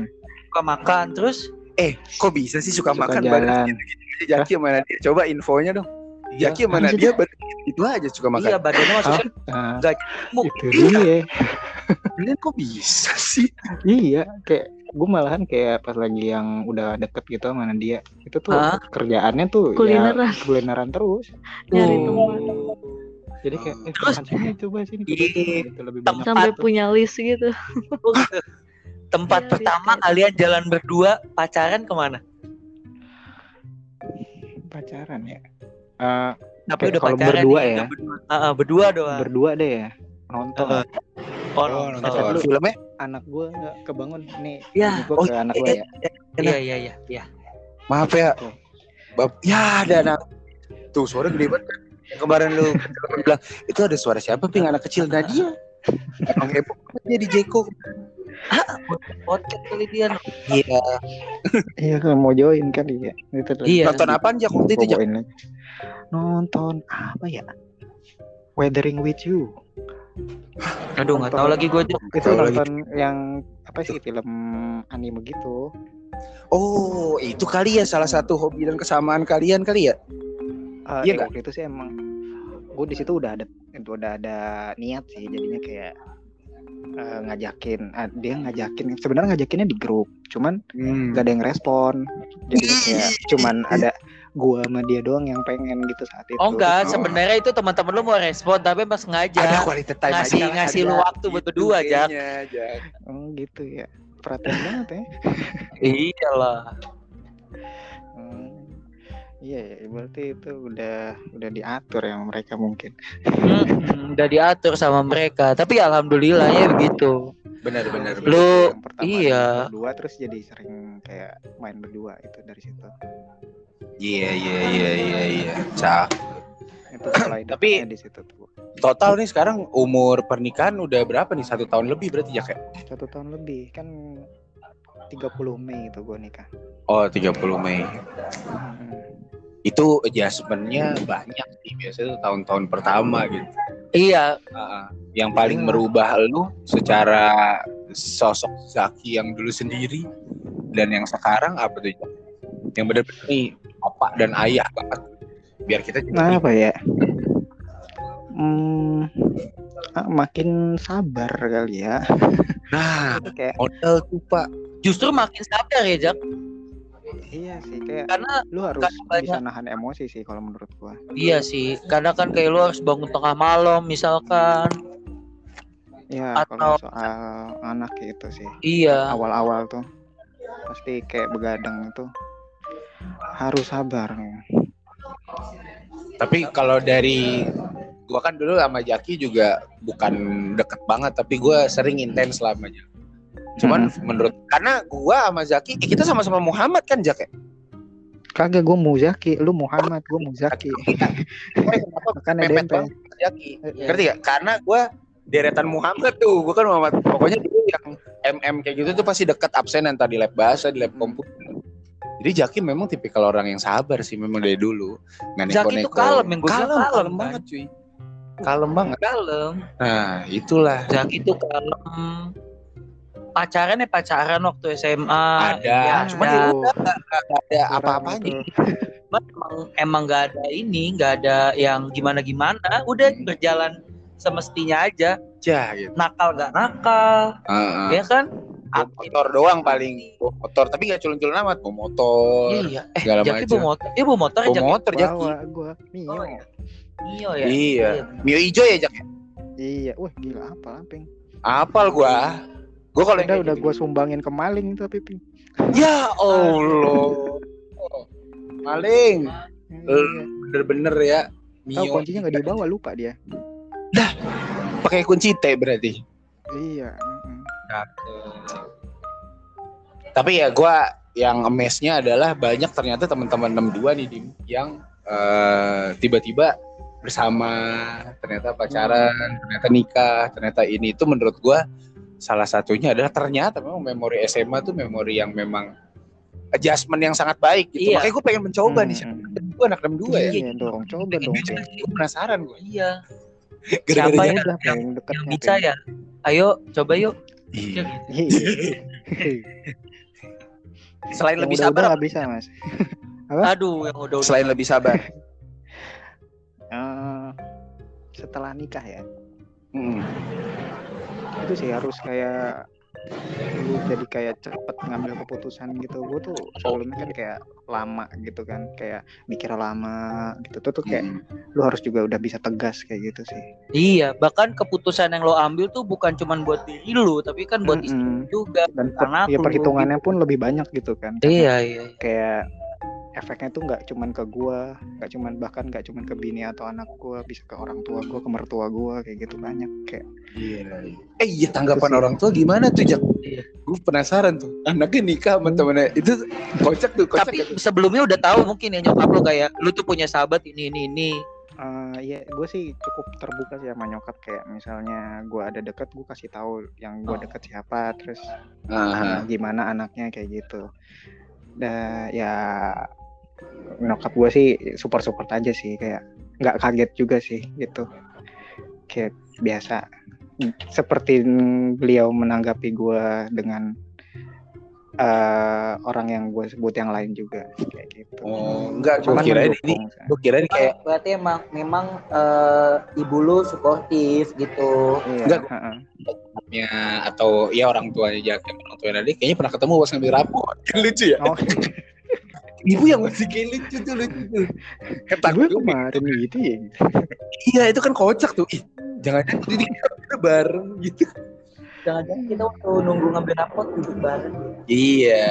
suka makan. Terus Eh, kok bisa sih suka, Suka makan jalan. bareng gitu Jaki sama Nadia? Coba infonya dong. Jaki sama Maksudnya? Nadia baru itu aja suka makan. iya badannya maksudnya Nggak gemuk. itu dia. Kalian kok bisa sih? Iya, kayak gue malahan kayak pas lagi yang udah deket gitu sama dia itu tuh Hah? kerjaannya tuh Kulineran. ya kulineran terus Nyari Oh. jadi kayak eh, Terus? sini coba sini coba Iya. sini gitu lebih banyak Sampai punya list gitu. Tempat Iya, pertama kalian jalan berdua pacaran ke mana? pacaran ya Eh, Tapi udah kalau pacaran berdua ya? Berdua, ah, berdua doang. berdua deh ya nonton Heeh. Oh, Oh, nonton. nonton. Filmnya? anak gue nggak kebangun nih Ya, gua oh, ke anak iya, gue ya Iya iya iya iya. Maaf ya. Bab, ya ada anak. Tuh suara gede banget. kan? Yang kemarin lu bilang itu ada suara siapa ping anak kecil Nadia. Emang heboh dia di Jeko. Podcast kali dia. Iya. iya kan mau join kali ya itu tuh. Iya. Nonton apaan Jak waktu itu Jak? Nonton apa ya Weathering with You Aduh nggak tahu lagi gue. itu nonton yang apa sih film anime gitu Oh, itu kali ya salah satu hobi dan kesamaan kalian kali ya? Eh, Iya eh, nggak? waktu itu sih emang gue di situ udah ada itu udah ada niat sih jadinya kayak eh, ngajakin ah, dia ngajakin sebenarnya ngajakinnya di grup cuman Hmm. gak ada yang respon jadi kayak cuman ada gua sama dia doang yang pengen gitu saat itu Oh enggak, Oh. sebenarnya itu teman-teman lu mau respon tapi pas Ada sengaja quality time ngasih aja ngasih ada. lu waktu buat berdua, Jak. oh gitu ya perhatian banget ya Iyalah. Iya ya berarti itu udah udah diatur ya sama mereka mungkin Hmm, udah diatur sama mereka. Tapi alhamdulillah ya begitu. benar benar. benar. Lu yang pertama iya. berdua terus jadi sering kayak main berdua itu dari situ Iya iya iya iya iya. Cak. itu Tapi- di situ tuh Total nih sekarang umur pernikahan udah berapa nih? Satu tahun lebih berarti ya kayak? satu tahun lebih kan 30 Mei itu gue nikah Oh 30 Mei. Mm-mm. Itu adjustmentnya banyak sih biasanya tahun-tahun pertama gitu. Iya, Ah, yang paling merubah lu secara sosok Zaki yang dulu sendiri dan yang sekarang apa tuh? Yang benar-benar nih bapak dan ayah banget. Biar kita juga Nah, apa ya? Hmm, makin sabar kali ya. Nah, Itu kayak modal tuh Pak. justru makin sadar ya, Jak. iya sih kayak Karena lu harus karena banyak- bisa nahan emosi sih kalau menurut gua. iya sih, karena kan kayak lu harus bangun tengah malam misalkan. Ya, Atau- kalau soal anak gitu sih. Iya. Awal-awal tuh pasti kayak begadang itu harus sabar. Tapi kalau dari gua kan dulu sama Jaki juga bukan deket banget, tapi gua sering intens Jaki. Cuman menurut karena gua sama Zaki eh, kita sama-sama Muhammad kan Jak ya? Kagak gua Muzaki, lu Muhammad, gua Muzaki. Kenapa Makanya mepet dempet. banget sama Jaki? Iya. Ngerti gak? Karena gua deretan Muhammad tuh, gua kan Muhammad. Pokoknya dulu yang MM kayak gitu tuh pasti deket absen entah di lab bahasa, di lab komputer. Jadi Jaki memang tipikal orang yang sabar sih memang dari dulu. Nggak Jaki tuh kalem, yang gua kalem, kalem, kalem banget cuy. Kalem banget. Kalem. Nah, itulah. Jaki tuh kalem. Pacaran ya pacaran waktu SMA. Ada, Ya, cuman ada. ya ada Orang apa-apanya. itu. Cuman emang emang nggak ada ini, nggak ada yang gimana gimana. Udah Hmm. berjalan semestinya aja. aja gitu. Nakal nggak nakal, Heeh. ya kan? Bawa motor doang paling bawa motor tapi gak culun-culun amat bawa motor Iya. Eh, segala Jaki bawa motor. Iya bawa motor ya bawa Jaki. motor Jaki Bawa gua Mio. Oh, iya. Iya ya. iya mio ijo ya Jak Iya, wah gila apa lamping. apal gua gua kalau Udah udah gitu- gua sumbangin ke maling itu tapi Ping. ya Allah maling Iya. bener-bener ya Tahu mio kuncinya nggak dibawa lupa dia. pakai kunci T berarti Iya. tapi ya gua yang amazed-nya adalah banyak ternyata teman-teman 62 nih yang eh, tiba-tiba bersama ternyata pacaran ternyata nikah ternyata ini itu menurut gua salah satunya adalah ternyata memang memori SMA tuh memori yang memang adjustment yang sangat baik gitu. Iya. Makanya gue pengen mencoba nih. Mm-mm. Gue anak 62 ya. Iya dong, coba dong. Gue penasaran gue. Iya. Gara-gara Siapa dia- ya? Udah yang- deketnya, Yang bisa ya. Ayo coba yuk. Iya. Iya. Selain Yang lebih sabar, nggak bisa mas. Aduh, yang udah udah. selain lebih sabar. Setelah nikah ya, Hmm. itu sih harus kayak lu jadi kayak cepet ngambil keputusan gitu. Gue tuh sebelumnya kan kayak lama gitu kan, kayak mikir lama gitu. Tuh tuh kayak Hmm. lu harus juga udah bisa tegas kayak gitu sih. Iya, bahkan keputusan yang lo ambil tuh bukan cuman buat diri lo, tapi kan buat istri Mm-mm. juga. Dan per- ya lu, perhitungannya pun lebih banyak gitu kan. Iya, iya. kayak efeknya tuh nggak cuman ke gua nggak cuman bahkan nggak cuman ke bini atau anak gua bisa ke orang tua gua ke mertua gua kayak gitu banyak kayak Iya. Eh iya tanggapan orang tua gimana tuh Jak? Iya. Gue penasaran tuh. Anaknya nikah sama temennya itu kocak tuh. Kocak Tapi tuh. sebelumnya udah tahu mungkin ya nyokap lo kayak lu tuh punya sahabat ini ini ini. eh ya gue sih cukup terbuka sih sama nyokap kayak misalnya gua ada deket gua kasih tahu yang gua Oh. deket siapa terus eh, gimana anaknya kayak gitu dan ya nyokap gua sih support support aja sih kayak nggak kaget juga sih gitu. Kayak biasa. Seperti beliau menanggapi gua dengan eh, orang yang gue sebut yang lain juga kayak gitu. Oh, enggak gue cuman kirain ini gue kirain kayak berarti emang memang eh, ibu lu suportif gitu. iya enggak, ya atau ya orang tuanya Jak orang tuanya Nadia kayaknya pernah ketemu pas ngambil rapor lucu ya. Oh ibu yang masih kayak lucu tuh lucu tuh ketak gue kemarin gitu ya iya itu kan kocak tuh ih jangan jadi kita bareng gitu Jangan-jangan kita waktu nunggu ngambil rapot duduk bareng. iya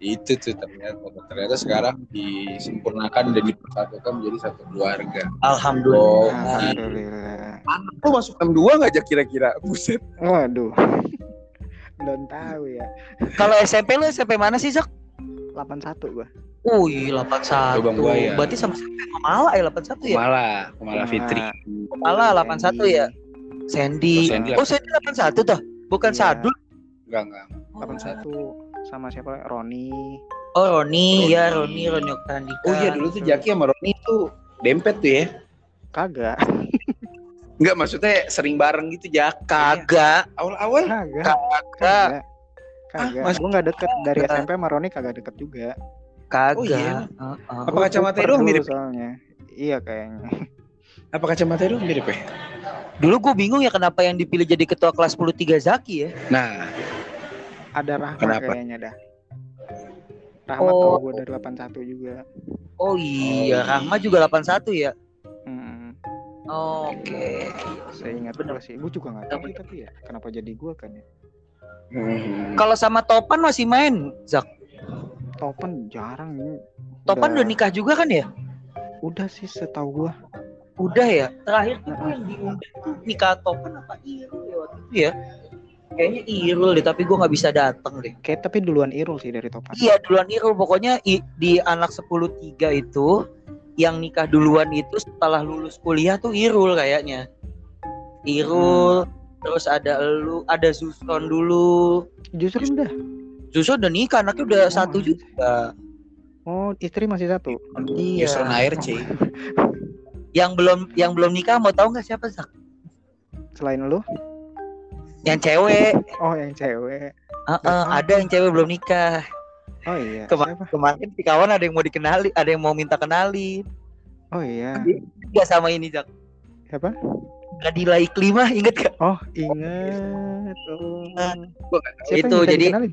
itu tuh ternyata ternyata sekarang disempurnakan dan dipersatukan menjadi satu keluarga. Alhamdulillah. Oh, Alhamdulillah. anak lu masuk M2 nggak aja kira-kira? Buset. Waduh. Belum tahu ya. Kalau SMP lu SMP mana sih, Zak? 81 gua. Wih, 81. Lubang buaya. Berarti sama sama Mala ya 81 ya? Mala, Mala Fitri. Mala 81 ya. Sandy. Oh, Sandy Oh, Sandy 81 tuh. Bukan Iya. Sadul. Enggak, enggak. 81 sama siapa? Roni. Oh, Roni, Roni. ya Roni, Roni Oktandika. Oh iya dulu tuh Jaki sama Roni tuh dempet tuh ya. Kagak. Enggak maksudnya sering bareng gitu Jak. Kagak, Awal-awal Kagak. kagak, Kagak. Kagak. mas- Gua nggak deket dari Kagak. SMP sama Roni kagak deket juga. kagak. Oh, iya? Heeh. Apa Gua kacamata doang dulu mirip? soalnya. Iya kayaknya. apa kacamata itu mirip ya? Dulu gue bingung ya kenapa yang dipilih jadi ketua kelas 10 Zaki ya. Nah, Ada Rahma Kenapa? kayaknya dah. Rahma Oh. tau gue dari 81 juga. Oh iya, Rahma juga 81 ya. Hmm, Oke. saya ingat Bener. gua sih. Gue juga nggak tahu tapi ya. Kenapa jadi gua kan ya? Hmm. Kalau sama Topan masih main, Zak. Topan jarang ini. Topan udah nikah juga kan ya? Udah sih setahu gua. Udah ya. Terakhir tuh yang diundang tuh nikah Topan apa Irul ya waktu itu ya? Kayaknya Irul deh, tapi gue nggak bisa datang deh. Kayak tapi duluan Irul sih dari Topan. Iya duluan Irul pokoknya i- di anak 10 3 itu yang nikah duluan itu setelah lulus kuliah tuh Irul kayaknya. Irul terus ada elu, ada Zustron dulu. Justru udah. Zustron udah nikah, anaknya udah Oh, satu juga. Oh, istri masih satu. Iya. Yusron ARC. Yang belum yang belum nikah mau tahu nggak siapa Zak? Selain lu? Yang cewek. Oh, yang cewek. Heeh, ada yang cewek belum nikah. Oh iya. Kema- Siapa? Kemarin si kawan ada yang mau dikenali, ada yang mau minta kenali. Oh iya. Enggak sama ini Zak. Siapa? Nadila Iklimah inget gak? Oh, ingat. Oh. Siapa Itu, jadi- dikenalin?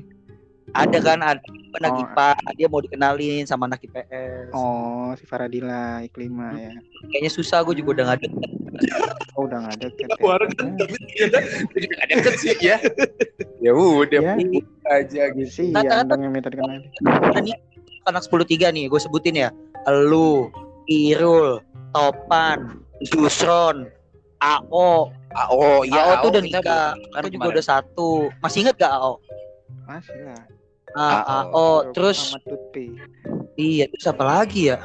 Ada kan ada anak Oh. IPA, dia mau dikenalin sama anak IPS. Oh, si Faradila Iklima ya. Kayaknya susah gue juga udah gak ada. Oh, udah nggak deket ya. Warga tapi ternyata gue juga gak deket sih ya. Ya udah Ya. aja gitu. Si Rata-rata- yang dong yang minta dikenalin. Udah nih anak 10 nih, gue sebutin ya. Lu, Irul, Topan, Dusron, AO. Oh iya. AO tuh udah kita nikah. Aku juga kemarin. udah satu. Masih inget gak AO? Masih lah. Ah, AO. AO. Terus iya, terus apa lagi ya?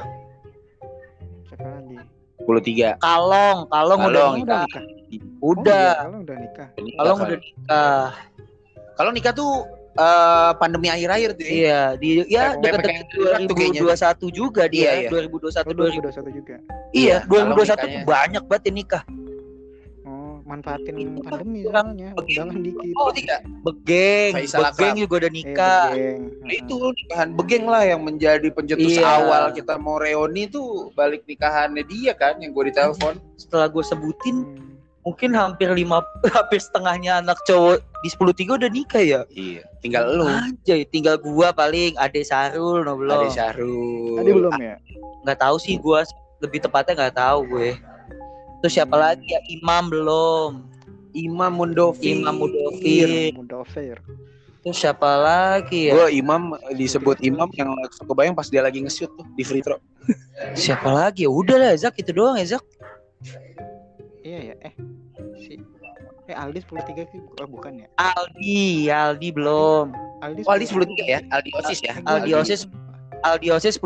Siapa lagi? 23. Kalong, Kalong, udah Kalong, nikah. nikah. Udah. Oh, iya, kalau udah nikah. Kalong udah nikah. Kalau nikah tuh eh, pandemi akhir-akhir tuh ya. Iya, di ya kayaknya. 2021 juga dia, Iya, iya. 2021 Oh, 2000. 2021 juga. Iya, Iya, 2021 tuh kalau nikahnya- banyak banget yang nikah. Manfaatin pandemi Kurang soalnya. Undangan dikit. Oh, tiga. Begeng, Faisal Begeng juga udah Eh, nikah. begeng. Nah, itu nikahan begeng lah yang menjadi pencetus Iya. awal kita mau reuni tuh balik nikahannya dia kan yang gue ditelepon. Setelah gue sebutin, Hmm. mungkin hampir lima, hampir setengahnya anak cowok di 10 udah nikah ya. Iya. Tinggal lu. Anjay, tinggal gua paling Ade Sarul no Ada belum. Syahrul. Tadi belum ya? Nggak tahu sih gua lebih tepatnya nggak tahu gue. Terus siapa Hmm. lagi ya? Imam belum. Imam Mundofir. Imam Mudofir. Mudofir. Terus siapa lagi ya? Gue Imam disebut Imam yang kebayang pas dia lagi nge-shoot tuh di free throw. Siapa lagi ya? Udah lah Zak itu doang ya Zak. Iya ya. Eh, si Eh Aldi 13 sih oh, bukan ya? Aldi, Aldi belum. Aldi Oh, Aldi 13 ya? Aldi Osis ya? Aldi Osis Aldi Osis 10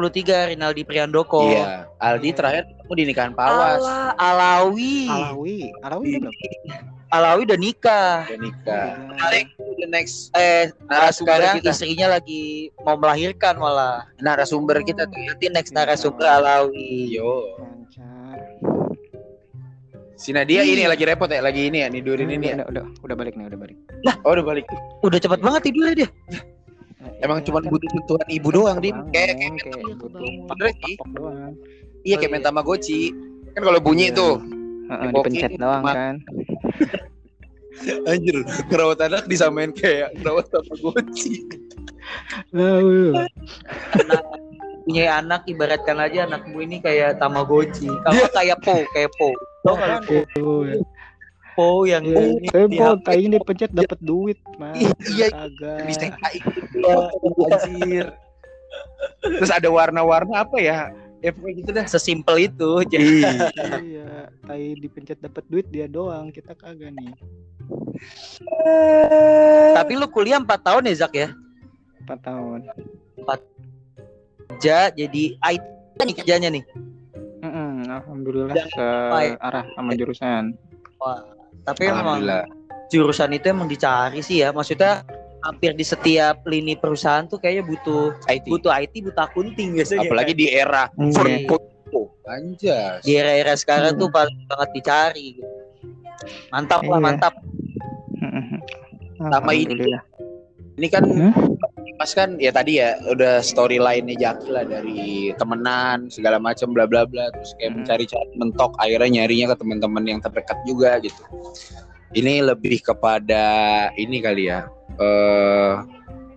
Rinaldi Priandoko. Iya. Aldi terakhir ketemu di nikahan Pawas. Alah, Alawi. Alawi. Alawi Iya. udah belum? Alawi udah nikah. Udah nikah. Udah. Menarik the next Eh, narasumber sekarang kita. istrinya lagi mau melahirkan malah. Narasumber kita tuh. Nanti next Iya. narasumber Alawi. Yo. Lancar. Si Nadia ini Iya. lagi repot ya, lagi ini ya, nidurin ini ya. udah, udah, udah balik nih, udah balik. Oh, udah balik. Udah cepet banget tidurnya dia. Emang Iya, cuma kan butuh sentuhan ibu doang, Dim. Kayak kayak Iya. Bener sih. iya Oh, kayak iya. main Tamagotchi. Kan kalau bunyi Iya. tuh, dipencet doang kan. anjir, ngerawat anak disamain kayak ngerawat Tamagotchi. Lalu. Punya anak ibaratkan aja anakmu ini kayak Tamagotchi. Kalau kayak Po, kayak Po. Tau nggak lu? Po yang Iya, di- tapi di po, HP. tainya dipencet dapat duit, Mas. Iya, Kagak. bisa Iya, anjir. Terus ada warna-warna apa ya? Ya pokoknya gitu dah. Sesimpel itu. Iya. iya tai dipencet dapat duit dia doang kita kagak nih Tapi lu kuliah 4 tahun ya Zak ya? 4 tahun Kerja jadi IT nih kerjanya nih. Alhamdulillah Dan searah sama jurusan Wah, tapi memang Alhamdulillah. jurusan itu emang dicari sih ya. Maksudnya hampir di setiap lini perusahaan tuh kayaknya butuh IT. butuh IT, butuh akunting biasanya. Apalagi di era. 4.0. Anjas. di era-era sekarang Hmm. tuh paling banget dicari. gitu. Mantap lah, Iya. mantap. Sama ini. Ini kan Hmm? Mas kan ya tadi ya udah storyline-nya Jaki lah dari temenan segala macam bla bla bla terus kayak Hmm. mencari-cari mentok akhirnya nyarinya ke teman-teman yang terdekat juga gitu. Ini lebih kepada ini kali ya. Eh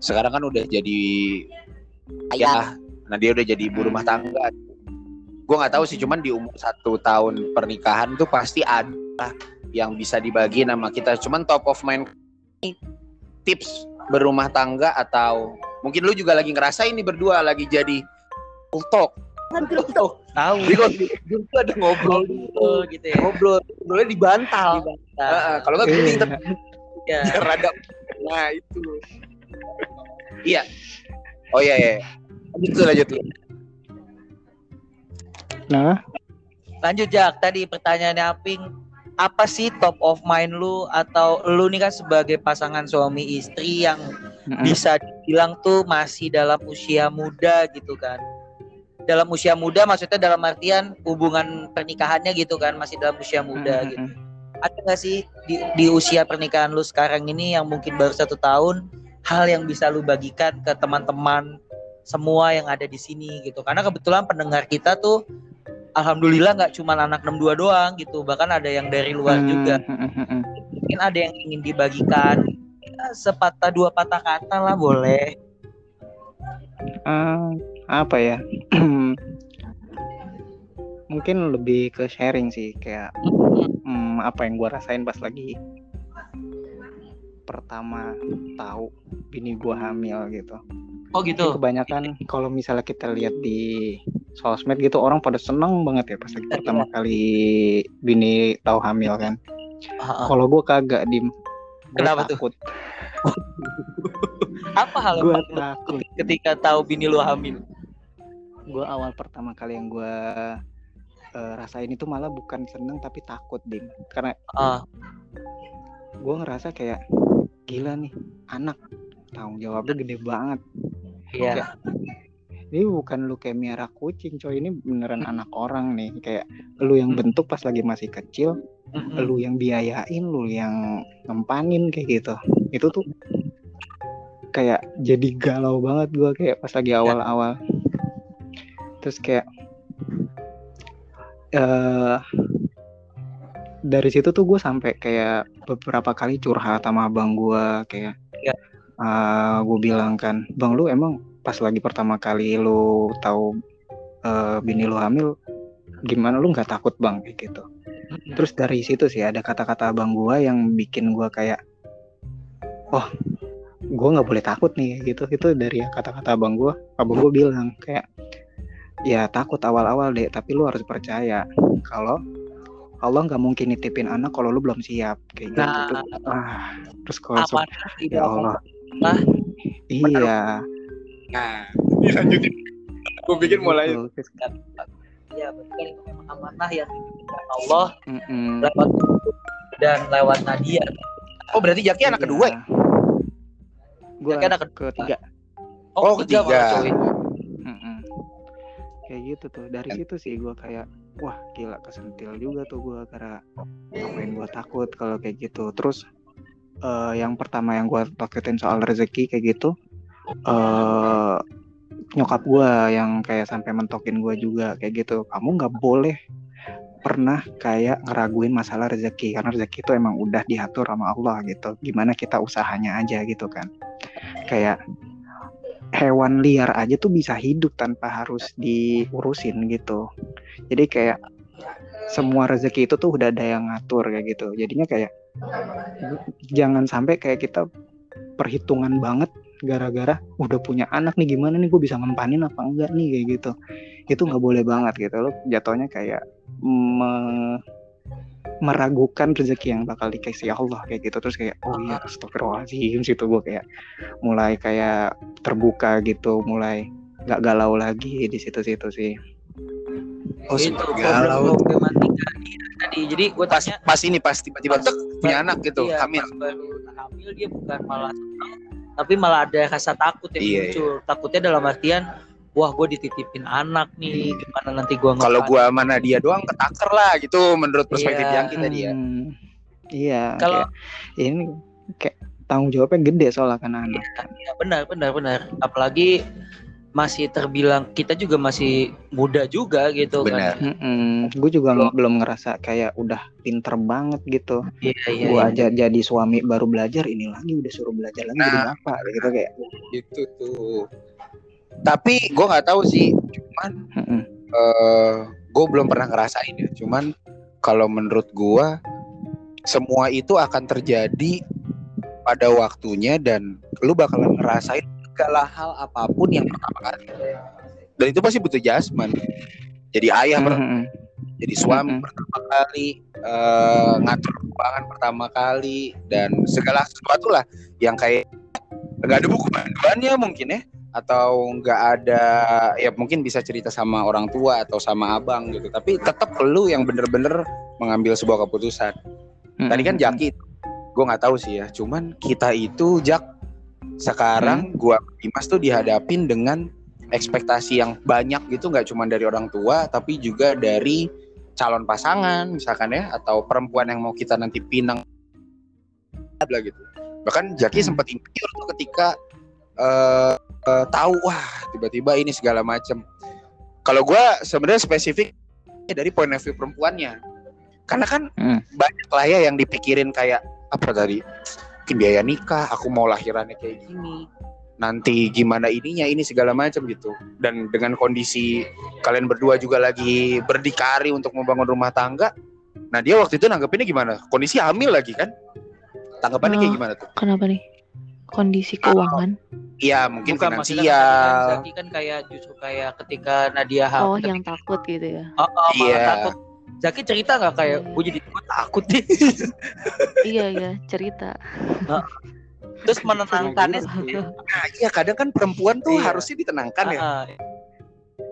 sekarang kan udah jadi ayah, nah dia udah jadi ibu rumah tangga. Gue nggak tahu sih, cuman di umur satu tahun pernikahan tuh pasti ada yang bisa dibagi nama kita. Cuman top of mind tips berumah tangga atau mungkin lu juga lagi ngerasa ini berdua lagi jadi talk. Talk. Tahu. Di grup ada ngobrol dulu, Oh, gitu ya. ngobrol, ngobrolnya di bantal. Kalau nggak gue Iya. Ya. rada. Nah itu. iya. Oh iya iya. Lanjut tuh, lanjut tuh. Nah, Lanjut Jak, tadi pertanyaannya Aping, apa sih top of mind lu atau lu nih kan sebagai pasangan suami istri yang mm-mm. bisa dibilang tuh masih dalam usia muda gitu kan. Dalam usia muda maksudnya dalam artian hubungan pernikahannya gitu kan masih dalam usia muda Mm-mm. gitu. Ada nggak sih di, di usia pernikahan lu sekarang ini yang mungkin baru satu tahun hal yang bisa lu bagikan ke teman-teman semua yang ada di sini gitu. Karena kebetulan pendengar kita tuh alhamdulillah nggak cuma anak 62 doang gitu, bahkan ada yang dari luar Hmm, juga. mm-mm. Mungkin ada yang ingin dibagikan. Ya, sepatah dua patah kata lah boleh. Eh, apa ya? Mungkin lebih ke sharing sih kayak hmm, apa yang gua rasain pas lagi pertama tahu bini gua hamil gitu. Oh Jadi gitu. kebanyakan kalau misalnya kita lihat di sosmed gitu orang pada seneng banget ya pas lagi pertama kali bini tahu hamil kan. Kalau gua kagak dim. Gua Kenapa tuh? takut. Apa hal Gua takut. ketika tahu bini lu hamil? Gua awal pertama kali yang gua eh, rasain itu malah bukan seneng tapi takut dim. Karena Ah, gue ngerasa kayak gila nih anak. Tanggung jawabnya gede banget. Iya. ini bukan lu kayak miara kucing coy. Ini beneran anak orang nih. Kayak lu yang bentuk pas lagi masih kecil Mm-mm. lu yang biayain lu yang ngempanin kayak gitu. Itu tuh kayak jadi galau banget gua kayak pas lagi awal-awal. Terus kayak eh dari situ tuh gue sampai kayak beberapa kali curhat sama abang gue kayak Ya. gue bilang kan bang lu emang pas lagi pertama kali lu tahu eh, bini lu hamil gimana lu nggak takut bang? Kayak gitu. Terus dari situ sih ada kata-kata abang gua yang bikin gua kayak oh gua nggak boleh takut nih gitu. Itu dari kata-kata abang gua. Abang gua bilang kayak ya takut awal-awal deh tapi lu harus percaya kalau Allah nggak mungkin nitipin anak kalau lu belum siap kayak gitu Nah. tuh. ah terus kalau Aman ya Allah Lah. iya Nah, dilanjutin. Gue pikir mulai gitu. Terus, Ya, berarti kan itu memang amanah yang Allah mm-mm. lewat dan lewat Nadia. Oh, berarti Jaki anak kedua ya? Gue Jaki anak ketiga. Oh, ketiga. malah, cuy. Mm-mm. Kayak gitu tuh. Dari situ sih gue kayak wah gila kesentil juga tuh gue karena ngapain gue takut kalau kayak gitu. Terus eh, yang pertama yang gue takutin soal rezeki kayak gitu eh nyokap gue yang kayak sampai mentokin gue juga kayak gitu. Kamu nggak boleh pernah kayak ngeraguin masalah rezeki karena rezeki itu emang udah diatur sama Allah gitu. Gimana kita usahanya aja gitu kan. Kayak hewan liar aja tuh bisa hidup tanpa harus diurusin gitu. Jadi kayak semua rezeki itu tuh udah ada yang ngatur kayak gitu. Jadinya kayak jangan sampai kayak kita perhitungan banget gara-gara udah punya anak nih gimana nih gue bisa ngempanin apa enggak nih kayak gitu itu nggak boleh banget gitu lo jatuhnya kayak me- meragukan rezeki yang bakal dikasih Allah kayak gitu. Terus kayak oh iya astagfirullahaladzim situ gue kayak mulai kayak terbuka gitu mulai nggak galau lagi di situ-situ sih. Oh, itu galau. tadi. Jadi gue Pas tanya pas ini pas tiba-tiba tek, punya anak gitu, iya, hamil. baru hamil dia bukan malah tapi malah ada rasa takut yang Iya, muncul. Takutnya dalam artian wah gue dititipin anak nih gimana nanti gue Kalau gua mana dia doang ketaker lah gitu menurut perspektif Iya. yang kita dia. Hmm, iya Kalau- kayak, ini kayak tanggung jawabnya gede soalnya kan anak ya, benar benar benar apalagi masih terbilang kita juga masih muda juga gitu Benar. kan gue juga nge- belum ngerasa kayak udah pinter banget gitu iya iya gue iya. aja jadi suami baru belajar ini lagi udah suruh belajar lagi jadi Nah. bapak gitu kayak Itu tuh. Tapi gua nggak tahu sih, cuman mm-mm. eh gue belum pernah ngerasain ya. Cuman kalau menurut gua semua itu akan terjadi pada waktunya dan lu bakalan ngerasain segala hal apa pun yang pertama kali. Dan itu pasti butuh jasman. Jadi ayah per- Mm-mm. jadi suami Mm-mm. pertama kali, eh, ngatur keuangan pertama kali dan segala sesuatu lah yang kayak nggak ada buku panduannya mungkin ya atau nggak ada ya mungkin bisa cerita sama orang tua atau sama abang gitu. Tapi tetap lu yang bener-bener mengambil sebuah keputusan. Tadi kan Jaki gue nggak tahu sih ya. Cuman kita itu Jak sekarang gua Dimas tuh dihadapin dengan ekspektasi yang banyak gitu. Nggak cuma dari orang tua tapi juga dari calon pasangan misalkan ya. Atau perempuan yang mau kita nanti pinang lah gitu. Bahkan Jaki Hmm. sempat insecure tuh ketika eh eh, tahu wah tiba-tiba ini segala macem. Kalau gua sebenarnya spesifik dari point of view perempuannya. Karena kan Hmm. banyak lah ya yang dipikirin kayak apa tadi? Mungkin biaya nikah aku mau lahirannya kayak gini. Nanti gimana ininya ini segala macam gitu. Dan dengan kondisi kalian berdua juga lagi berdikari untuk membangun rumah tangga nah dia waktu itu nanggepinnya gimana? Kondisi hamil lagi kan? Tanggapannya kayak Oh. gimana tuh? Kenapa nih? Kondisi keuangan. Iya mungkin Bukan maksudnya kan tadi finansial kan Zaki kan kayak justru kayak ketika Nadia Oh, hamil yang takut gitu ya. oh, oh, Iya. takut Zaki cerita nggak kayak gue jadi gue takut nih iya, iya, cerita. terus menenangkannya Cerita. sendiri. nah, iya kadang kan perempuan tuh Iya. harusnya ditenangkan ya ah.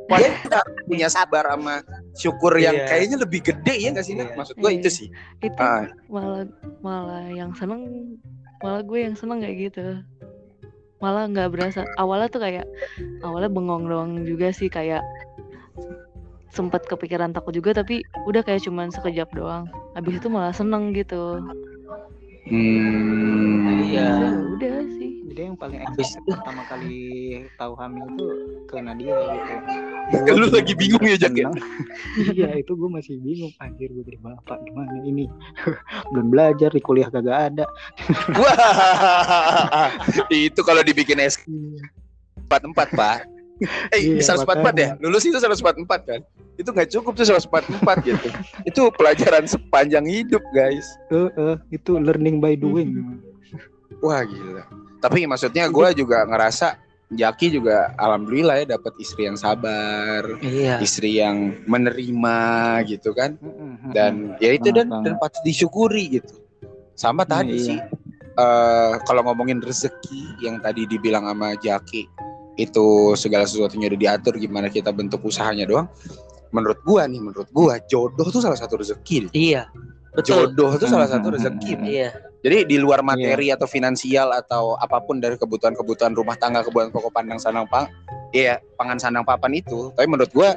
dia punya sabar sama syukur yang Iya. kayaknya lebih gede ya nggak sih? Iya. maksud gue Iya. itu sih Itu Ah. malah malah yang seneng malah gue yang seneng kayak gitu. Malah nggak berasa. Awalnya tuh kayak awalnya bengong doang juga sih kayak sempat kepikiran takut juga tapi udah kayak cuman sekejap doang. Habis itu malah seneng gitu. Hmm. Iya. Ya udah sih. Jadi yang paling Habis pertama kali tahu hamil itu ke Nadia gitu. Lu lagi bingung ya Jak ya? Iya itu gue masih bingung anjir gue jadi bapak gimana ini belum belajar di kuliah kagak ada Wah, itu kalau dibikin S empat empat pak. Eh, Iya, bisa empat empat ya? makanya. Lulus itu seratus empat empat kan? Itu nggak cukup tuh seratus empat empat gitu. Itu pelajaran sepanjang hidup guys. Eh, eh, itu learning by doing Wah gila. Tapi maksudnya gue juga ngerasa Jaki juga alhamdulillah ya dapat istri yang sabar, iya. istri yang menerima gitu kan. Dan ya itu dan dan patut disyukuri gitu. Sama tadi iya. sih eh kalau ngomongin rezeki yang tadi dibilang sama Jaki itu segala sesuatunya udah diatur gimana kita bentuk usahanya doang. Menurut gua nih menurut gua jodoh tuh salah satu rezeki iya betul. Jodoh tuh salah satu hmm, rezeki hmm, iya. Jadi di luar materi atau finansial atau apa pun dari kebutuhan-kebutuhan rumah tangga kebutuhan pokok pandang sandang pang iya pangan sandang papan itu. Tapi menurut gua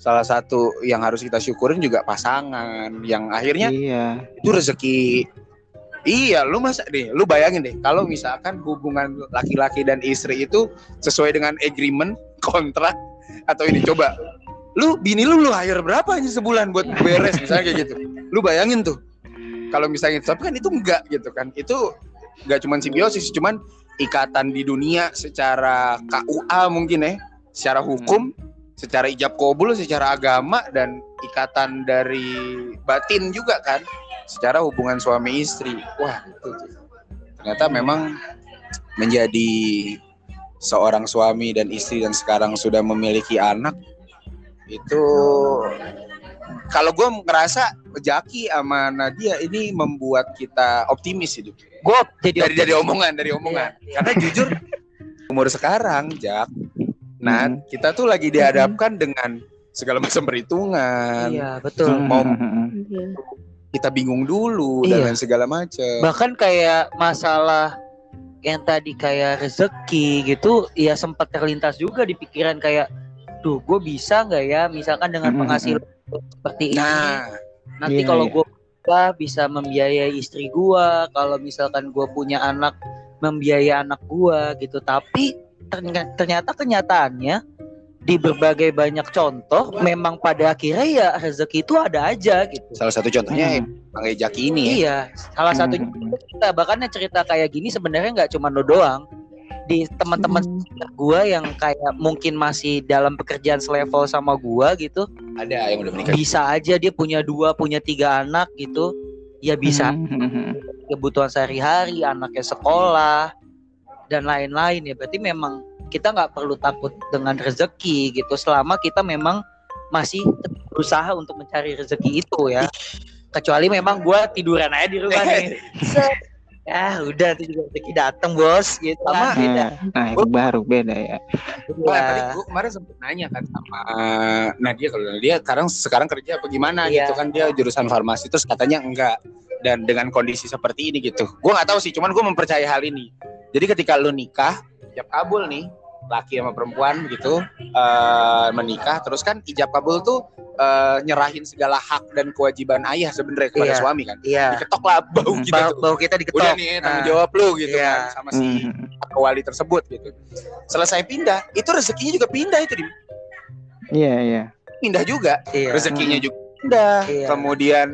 salah satu yang harus kita syukurin juga pasangan yang akhirnya iya. itu rezeki. Iya lu masa deh lu bayangin deh kalau misalkan hubungan laki-laki dan istri itu sesuai dengan agreement kontrak atau ini coba lu bini lu lu hire berapa aja sebulan buat beres misalnya kayak gitu lu bayangin tuh kalau misalnya tapi kan itu enggak gitu kan. Itu enggak cuman simbiosis cuman ikatan di dunia secara KUA mungkin ya secara hukum secara ijab kabul secara agama dan ikatan dari batin juga kan. Secara hubungan suami istri. Wah itu ternyata memang menjadi seorang suami dan istri dan sekarang sudah memiliki anak itu kalau gue ngerasa Jaki sama Nadia ini membuat kita optimis hidup Gue jadi dari dari omongan dari omongan Iya, iya. karena jujur umur sekarang Jak nah Hmm. kita tuh lagi dihadapkan dengan segala macam perhitungan Iya betul. mau Iya. kita bingung dulu dan Iya. lain segala macam Bahkan kayak masalah yang tadi kayak rezeki gitu, ya sempat terlintas juga di pikiran kayak, duh gue bisa nggak ya, misalkan dengan penghasilan seperti ini, nah nanti Iya, kalau iya. gue bisa membiayai istri gue, kalau misalkan gue punya anak membiayai anak gue gitu. Tapi terny- ternyata kenyataannya di berbagai banyak contoh, memang pada akhirnya ya rezeki itu ada aja gitu. salah satu contohnya Hmm. Bang Jaki ini ya. Iya, salah satunya Hmm. cerita bahkan cerita kayak gini sebenarnya nggak cuma lo doang di teman-teman gua yang kayak mungkin masih dalam pekerjaan selevel sama gua gitu ada yang udah menikah. bisa aja dia punya dua punya tiga anak gitu. Ya bisa. Hmm. kebutuhan sehari-hari anaknya sekolah dan lain-lain ya. Berarti memang kita nggak perlu takut dengan rezeki gitu. Selama kita memang masih berusaha untuk mencari rezeki itu ya. Kecuali memang gua tiduran aja di rumah nih Ya udah tuh juga rezeki datang bos gitu Sama- lah beda Nah, nah, itu baru beda ya. Tadi gue kemarin sempet nanya kan sama Nadia kalau Nadia sekarang sekarang kerja apa gimana Iya. gitu kan dia jurusan farmasi terus katanya enggak dan dengan kondisi seperti ini gitu. Gue nggak tahu sih, cuman gue mempercayai hal ini. Jadi ketika lu nikah, ijab kabul nih, laki sama perempuan gitu eh, menikah, terus kan ijab kabul tuh eh, nyerahin segala hak dan kewajiban ayah sebenarnya kepada Iya. suami kan. iya Diketok lah bau kita bau, tuh. bau kita diketok Udah nih tanggung Nah, jawab lu gitu Iya. kan sama si Hmm. wali tersebut gitu. Selesai pindah, itu rezekinya juga pindah itu. Iya, iya. pindah juga iya. rezekinya juga pindah Iya. kemudian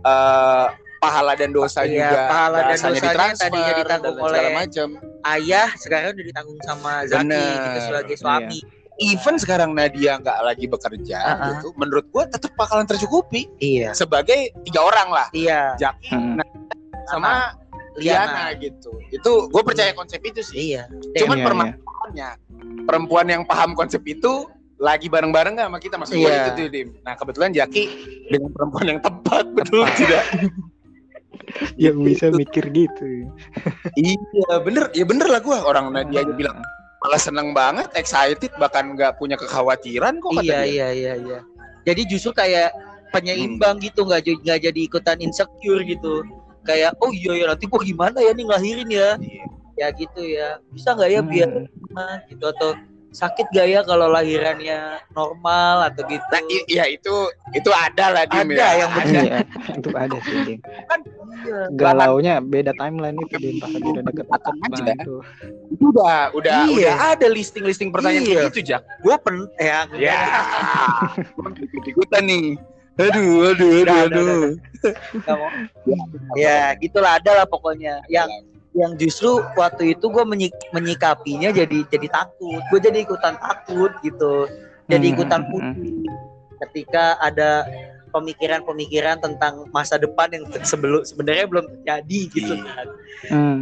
eh, pahala dan dosa Iya, juga. pahala dan dosanya ditransfer tadinya ditanggung dan segala oleh- macam ayah sekarang udah ditanggung sama Zaki Bener. gitu sebagai suami. Even sekarang Nadia nggak lagi bekerja Uh-uh. gitu menurut gua tetap bakalan tercukupi. Iya. Sebagai tiga orang lah. Iya. Jaki Hmm. Nadia, sama Liana. Liana gitu. Itu gue percaya konsep itu sih. Iya. Cuman Iya, permasalahannya perempuan yang paham konsep itu lagi bareng-bareng nggak sama kita? Maksud gua Iya. itu tuh Dim. Nah kebetulan Jaki dengan perempuan yang tepat betul tidak Yang bisa mikir gitu. Iya bener, ya bener lah gua. Orang Nadia aja bilang malah seneng banget, excited, bahkan nggak punya kekhawatiran kok iya iya iya iya. Jadi justru kayak penyeimbang gitu nggak jadi nggak jadi ikutan insecure gitu. Kayak oh iya ya nanti gua gimana ya nih ngelahirin ya? Iya. ya gitu ya. Bisa nggak ya biar Hmm. gitu? Atau sakit gak ya kalau lahirannya normal atau gitu Nah, iya itu itu ada lah Dim Ada ya. yang bener. Iya, itu ada sih, Dim. Iya. Galaunya beda timeline itu, Dim. Pas lagi udah deket-deket banget. Itu udah udah Iya. udah ada listing-listing pertanyaan Iya. kayak gitu, Jak. gue pen ya Ya. Ikut-ikutan nih. Aduh, aduh, aduh, aduh. nggak mau. ya gitulah ada lah pokoknya yang yang justru waktu itu gue menyikapinya jadi jadi takut gue jadi ikutan takut gitu jadi Hmm, ikutan hmm, putih ketika ada pemikiran-pemikiran tentang masa depan yang sebelum sebenarnya belum terjadi gitu Iya. kan Hmm.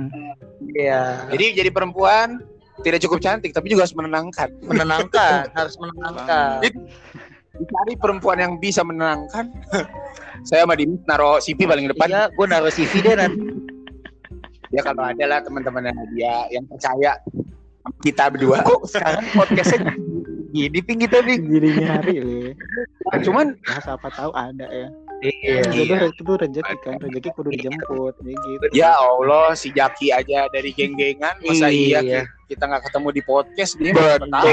ya Jadi jadi perempuan tidak cukup cantik tapi juga harus menenangkan. menenangkan harus menenangkan Cari perempuan yang bisa menenangkan. Saya sama Dimas naro CV paling depan. iya gue naruh CV deh nanti Ya kalau ada lah teman-teman dia yang percaya sama kita berdua. kok sekarang podcastnya gini ping kita nih Jadi nyari loh. Cuman Ya, siapa tahu ada ya. iya Jodoh itu tuh rezeki kan, rezeki kudu dijemput, ya gitu. ya Allah si Jaki aja dari geng-gengan masa iya, Iya. kita nggak ketemu di podcast dia betul tahu.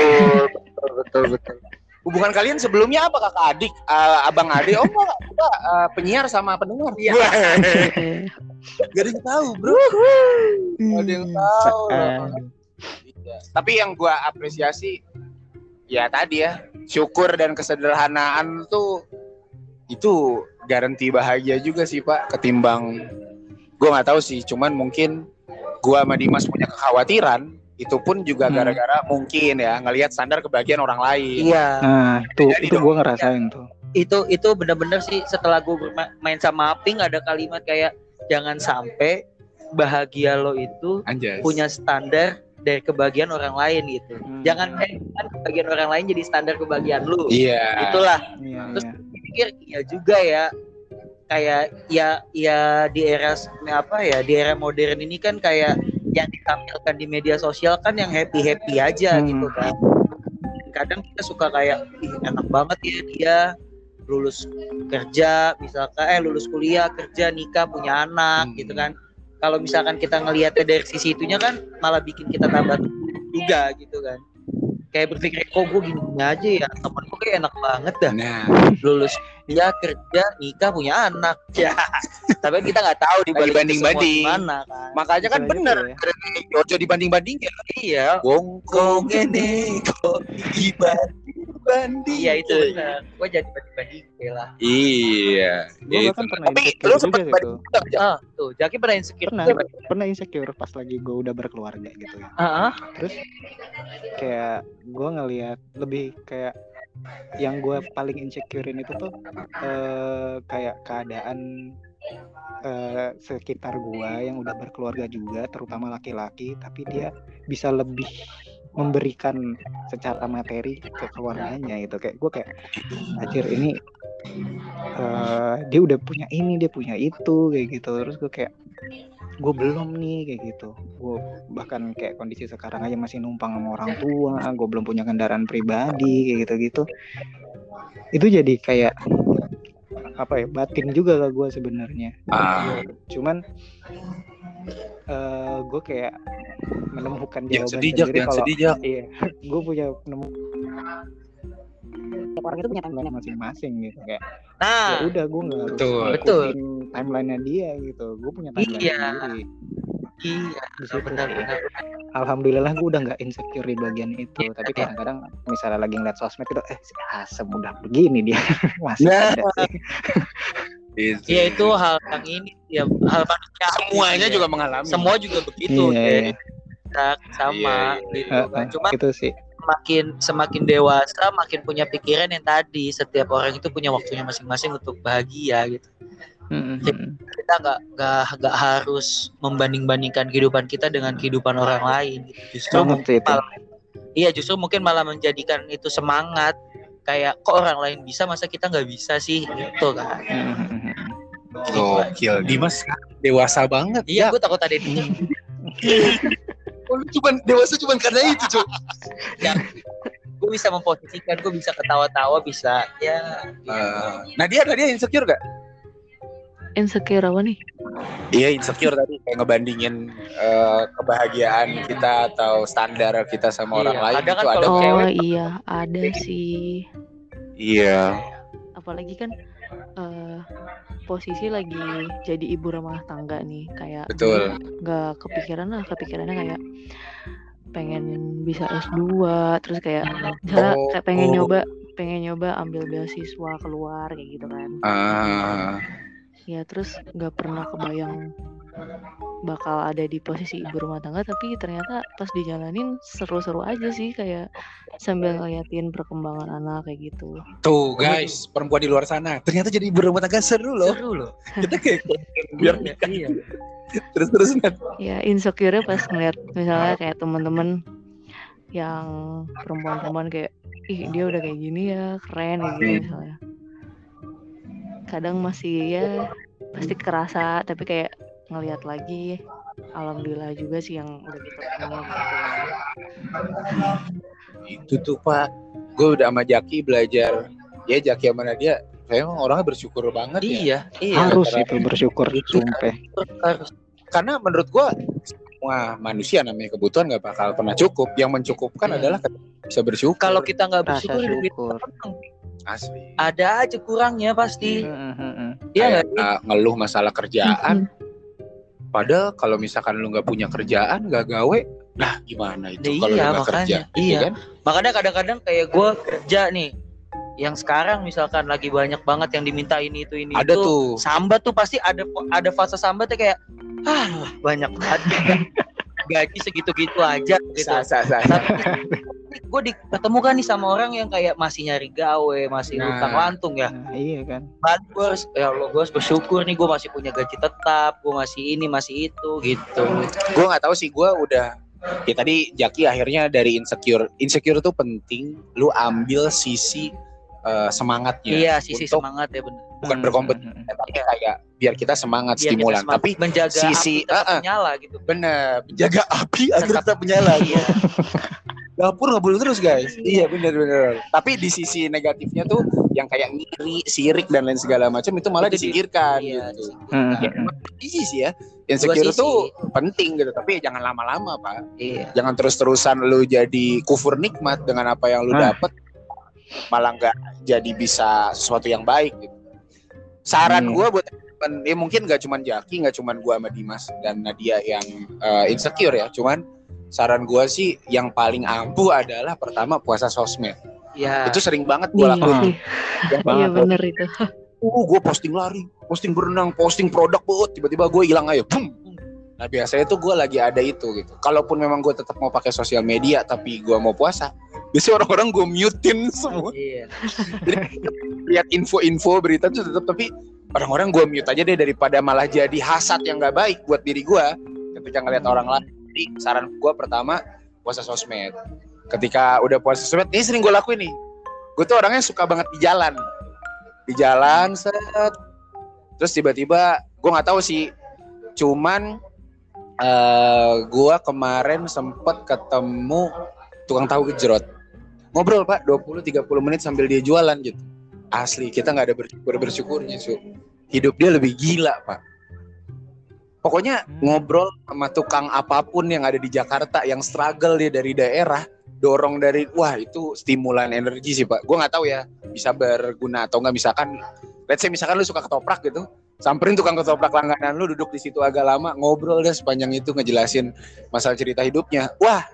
betul betul betul Hubungan kalian sebelumnya apa kakak adik, Eh, abang adik? Oh enggak, kita eh, penyiar sama pendengar. Iya. Gak ada yang tahu bro. Gak ada yang tahu. Ah, Iya. Tapi yang gua apresiasi ya tadi ya syukur dan kesederhanaan tuh itu garansi bahagia juga sih pak ketimbang gua nggak tahu sih cuman mungkin gua sama Dimas punya kekhawatiran itu pun juga Hmm. gara-gara mungkin ya ngelihat standar kebahagiaan orang lain iya Nah, itu Jadi itu gue ngerasain tuh. itu itu bener-bener sih setelah gue bermain sama Aping ada kalimat kayak jangan sampai bahagia lo itu Anjas punya standar dari kebahagiaan orang lain gitu Hmm. jangan eh kan kebahagiaan orang lain jadi standar kebahagiaan lu Iya. itulah Iya, Terus iya. pikir iya juga ya kayak ya ya di era apa ya di era modern ini kan kayak yang ditampilkan di media sosial kan yang happy happy aja Hmm. gitu kan kadang kita suka kayak Ih, enak banget ya dia lulus kerja misalkan eh lulus kuliah kerja nikah punya anak Hmm. gitu kan kalau misalkan kita ngelihatnya dari sisi itunya kan malah bikin kita tambah juga gitu kan kayak berpikir kok gue gini, gini aja ya temen gue kayak enak banget dah Nah, lulus dia kerja nikah punya anak ya tapi kita nggak tahu di balik itu semua Banding-banding. gimana kan makanya kan Bisa bener ya. Jojo dibanding-banding ya. iya Bongkong ini kok dibanding-banding. iya itu benar gue jadi banding banding lah Iya. Gue gitu. bahkan pernah Tapi insecure lu juga sempat gitu. banding juga ah tuh Jaki pernah insecure Pernah, juga, pernah insecure pas lagi gue udah berkeluarga gitu ya. ah ah. Terus kayak gue ngelihat lebih kayak yang gue paling insecurein itu tuh eh, kayak keadaan eh, sekitar gue yang udah berkeluarga juga, terutama laki-laki, tapi dia bisa lebih memberikan secara materi ke keluarganya gitu. Kayak gue kayak anjir ini eh, dia udah punya ini dia punya itu kayak gitu. Terus gue kayak gue belum nih kayak gitu. Gue bahkan kayak kondisi sekarang aja masih numpang sama orang tua gue belum punya kendaraan pribadi kayak gitu gitu itu jadi kayak apa ya batin juga ke gue sebenarnya Ah, cuman eh gue kayak menemukan jawaban sedih Jak, sendiri kalau iya gue punya nemu orang itu punya timeline masing-masing gitu kayak ya nah udah gue nggak harus Betul. Betul. timelinenya dia gitu gue punya timeline Iya. sendiri iya situ benar benar alhamdulillah gue udah nggak insecure di bagian itu Iya, tapi iya. kadang-kadang misalnya lagi ngeliat sosmed itu eh si asem udah begini dia masih Nah. ada sih Gitu. ya itu hal yang ini ya hal manusia semuanya juga mengalami. semua juga begitu Iya, iya. kita sama Iya, gitu Eh, kan eh, cuma itu sih semakin semakin dewasa makin punya pikiran yang tadi setiap orang itu punya waktunya masing-masing untuk bahagia gitu Mm, kita nggak nggak nggak harus membanding-bandingkan kehidupan kita dengan kehidupan orang lain justru Banget mungkin itu. malah iya justru mungkin malah menjadikan itu semangat kayak kok orang lain bisa masa kita nggak bisa sih gitu kan Mm, mm, mm, mm. Gokil. Dimas dewasa banget. iya Jak. gue takut ada ini Oh, cuman dewasa cuman karena itu, Cuk. gue bisa memposisikan gue bisa ketawa-tawa bisa ya Eh, Nadia, Nadia insecure gak? Insecure apa nih? Iya insecure tadi kayak ngebandingin eh, kebahagiaan kita atau standar kita sama Iya, orang lain kadang kan itu ada. kalau Oh cewek iya, ada sih. Iya. Apalagi kan eh, posisi lagi jadi ibu rumah tangga nih, kayak Betul. nggak kepikiran lah, kepikirannya kayak pengen bisa S2, terus kayak misalnya Oh, kayak pengen oh. nyoba pengen nyoba ambil beasiswa keluar kayak gitu kan. Ah, Ya terus nggak pernah kebayang bakal ada di posisi ibu rumah tangga tapi ternyata pas dijalanin seru-seru aja sih kayak sambil ngeliatin perkembangan anak kayak gitu. tuh guys, perempuan di luar sana ternyata jadi ibu rumah tangga seru loh. seru loh Kita kayak biar Iya, nikah. iya. Terus terus Nat. Ya insecure pas ngeliat misalnya kayak teman-teman yang perempuan-perempuan kayak ih dia udah kayak gini ya keren kayak gitu misalnya. Kadang masih ya pasti kerasa tapi kayak ngelihat lagi alhamdulillah juga sih yang udah kita punya gitu. Itu tuh Pak, gue udah sama Jaki belajar. Ya Jaki sama Nadia, saya emang orangnya bersyukur banget ya. iya iya harus itu bersyukur sumpah harus Karena menurut gue semua manusia namanya kebutuhan nggak bakal pernah cukup. Yang mencukupkan Iya. adalah bisa bersyukur. kalau kita nggak bersyukur syukur. Asli. ada aja kurangnya pasti Mm, mm, mm, mm. Iya nggak uh, ngeluh masalah kerjaan. Padahal kalau misalkan lu nggak punya kerjaan, nggak gawe, nah gimana itu Nah, kalau lu iya, nggak makanya. kerja? Iya. kan? makanya kadang-kadang kayak gue kerja nih yang sekarang misalkan lagi banyak banget yang diminta ini itu ini Ada itu tuh. sambat tuh pasti ada ada fase sambatnya kayak ah banyak banget gaji segitu-gitu aja gitu Sa, sa, sa. tapi gue ketemu kan nih sama orang yang kayak masih nyari gawe masih Nah. luntang lantung ya Nah, iya kan Balik gue harus ya Allah gue harus bersyukur nih gue masih punya gaji tetap gue masih ini masih itu gitu gue nggak tahu sih gue udah Ya tadi Jaki akhirnya dari insecure. Insecure itu penting. Lu ambil sisi eh, semangatnya. Iya, sisi untuk semangat ya benar. bukan berkompetisi tapi kayak biar kita semangat Biar kita stimulan. semangat Tapi menjaga sisi- api tetap ah, ah. menyala gitu. bener menjaga api agar Tetap- tetap menyala. Iya. Dapur nggak boleh terus guys. Iya bener bener. Tapi di sisi negatifnya tuh yang kayak ngiri, sirik dan lain segala macam itu malah di- disingkirkan Iya, gitu. Hmm, Ya, hmm, emang sisi sih ya. Insecure tuh penting gitu, tapi jangan lama-lama pak. Iya. Jangan terus-terusan lu jadi kufur nikmat dengan apa yang lu Ah. dapet, malah nggak jadi bisa sesuatu yang baik. Gitu. Saran Hmm. gua buat temen, ya mungkin nggak cuman Jaki, nggak cuman gua sama Dimas dan Nadia yang eh, insecure ya, cuman saran gua sih yang paling ampuh adalah pertama puasa sosmed. Iya. Itu sering banget gua Iya lakuin. Iya banget tuh. bener itu. Uh, gue posting lari, posting berenang, posting produk buat tiba-tiba gue hilang aja, boom. Nah biasanya tuh gue lagi ada itu gitu. Kalaupun memang gue tetap mau pakai sosial media, tapi gue mau puasa, biasanya orang-orang gue mutein semua. Iya. Jadi lihat info-info berita tuh tetap tapi orang-orang gue mute aja deh daripada malah jadi hasad yang gak baik buat diri gue ketika ngeliat orang lain. Saran gue pertama puasa sosmed. Ketika udah puasa sosmed, ini sering gue lakuin nih. Gue tuh orangnya suka banget di jalan. Di jalan set. Terus tiba-tiba gue nggak tahu sih. Cuman eh gue kemarin sempet ketemu tukang tahu gejrot. Ngobrol pak 20-30 menit sambil dia jualan gitu asli kita nggak ada bersyukur bersyukurnya su hidup dia lebih gila pak pokoknya ngobrol sama tukang apa pun yang ada di Jakarta yang struggle dia dari daerah dorong dari wah itu stimulan energi sih pak. Gue nggak tahu ya bisa berguna atau nggak. Misalkan let's say misalkan lu suka ketoprak gitu samperin tukang ketoprak langganan lu duduk di situ agak lama ngobrol deh sepanjang itu ngejelasin masalah cerita hidupnya. Wah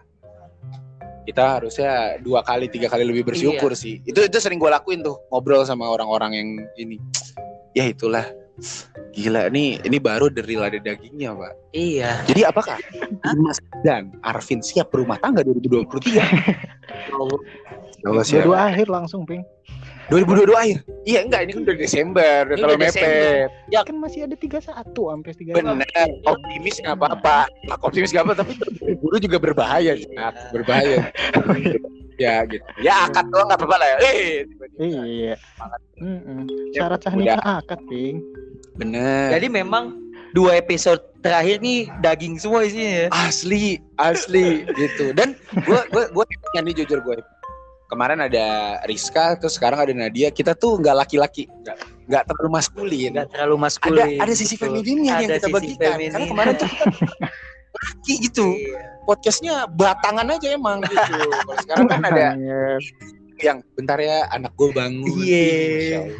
kita harusnya dua kali tiga kali lebih bersyukur sih. Itu itu sering gue lakuin tuh ngobrol sama orang-orang yang ini. Ya itulah gila ini ini baru dari lada dagingnya pak Iya. jadi apakah Dimas dan Arvin siap berumah tangga 2023 Allah siap Dua akhir langsung, Ping. 2022 akhir iya enggak ini kan udah Desember udah Ini terlalu udah Desember. mepet Kan masih ada 31 sampai 31. bener optimis nggak apa-apa Nah, optimis nggak apa tapi buru juga berbahaya Jak. berbahaya ya gitu ya akad doang nggak apa-apa lah ya eh. Iya. Mm-mm. Ya, Syarat sah nikah akad, Ping. bener Jadi memang dua episode terakhir nih daging semua isinya ya. asli asli gitu dan gue gue gue nih jujur gue kemarin ada Rizka terus sekarang ada Nadia kita tuh nggak laki-laki nggak nggak terlalu maskulin Enggak terlalu ada maskulin. ada sisi Betul. femininnya yang Ada kita sisi bagikan karena kemarin tuh kita laki gitu Iya. podcastnya batangan aja emang gitu kalau sekarang kan ada Iya. yang bentar ya anak gue bangun Iya. Allah.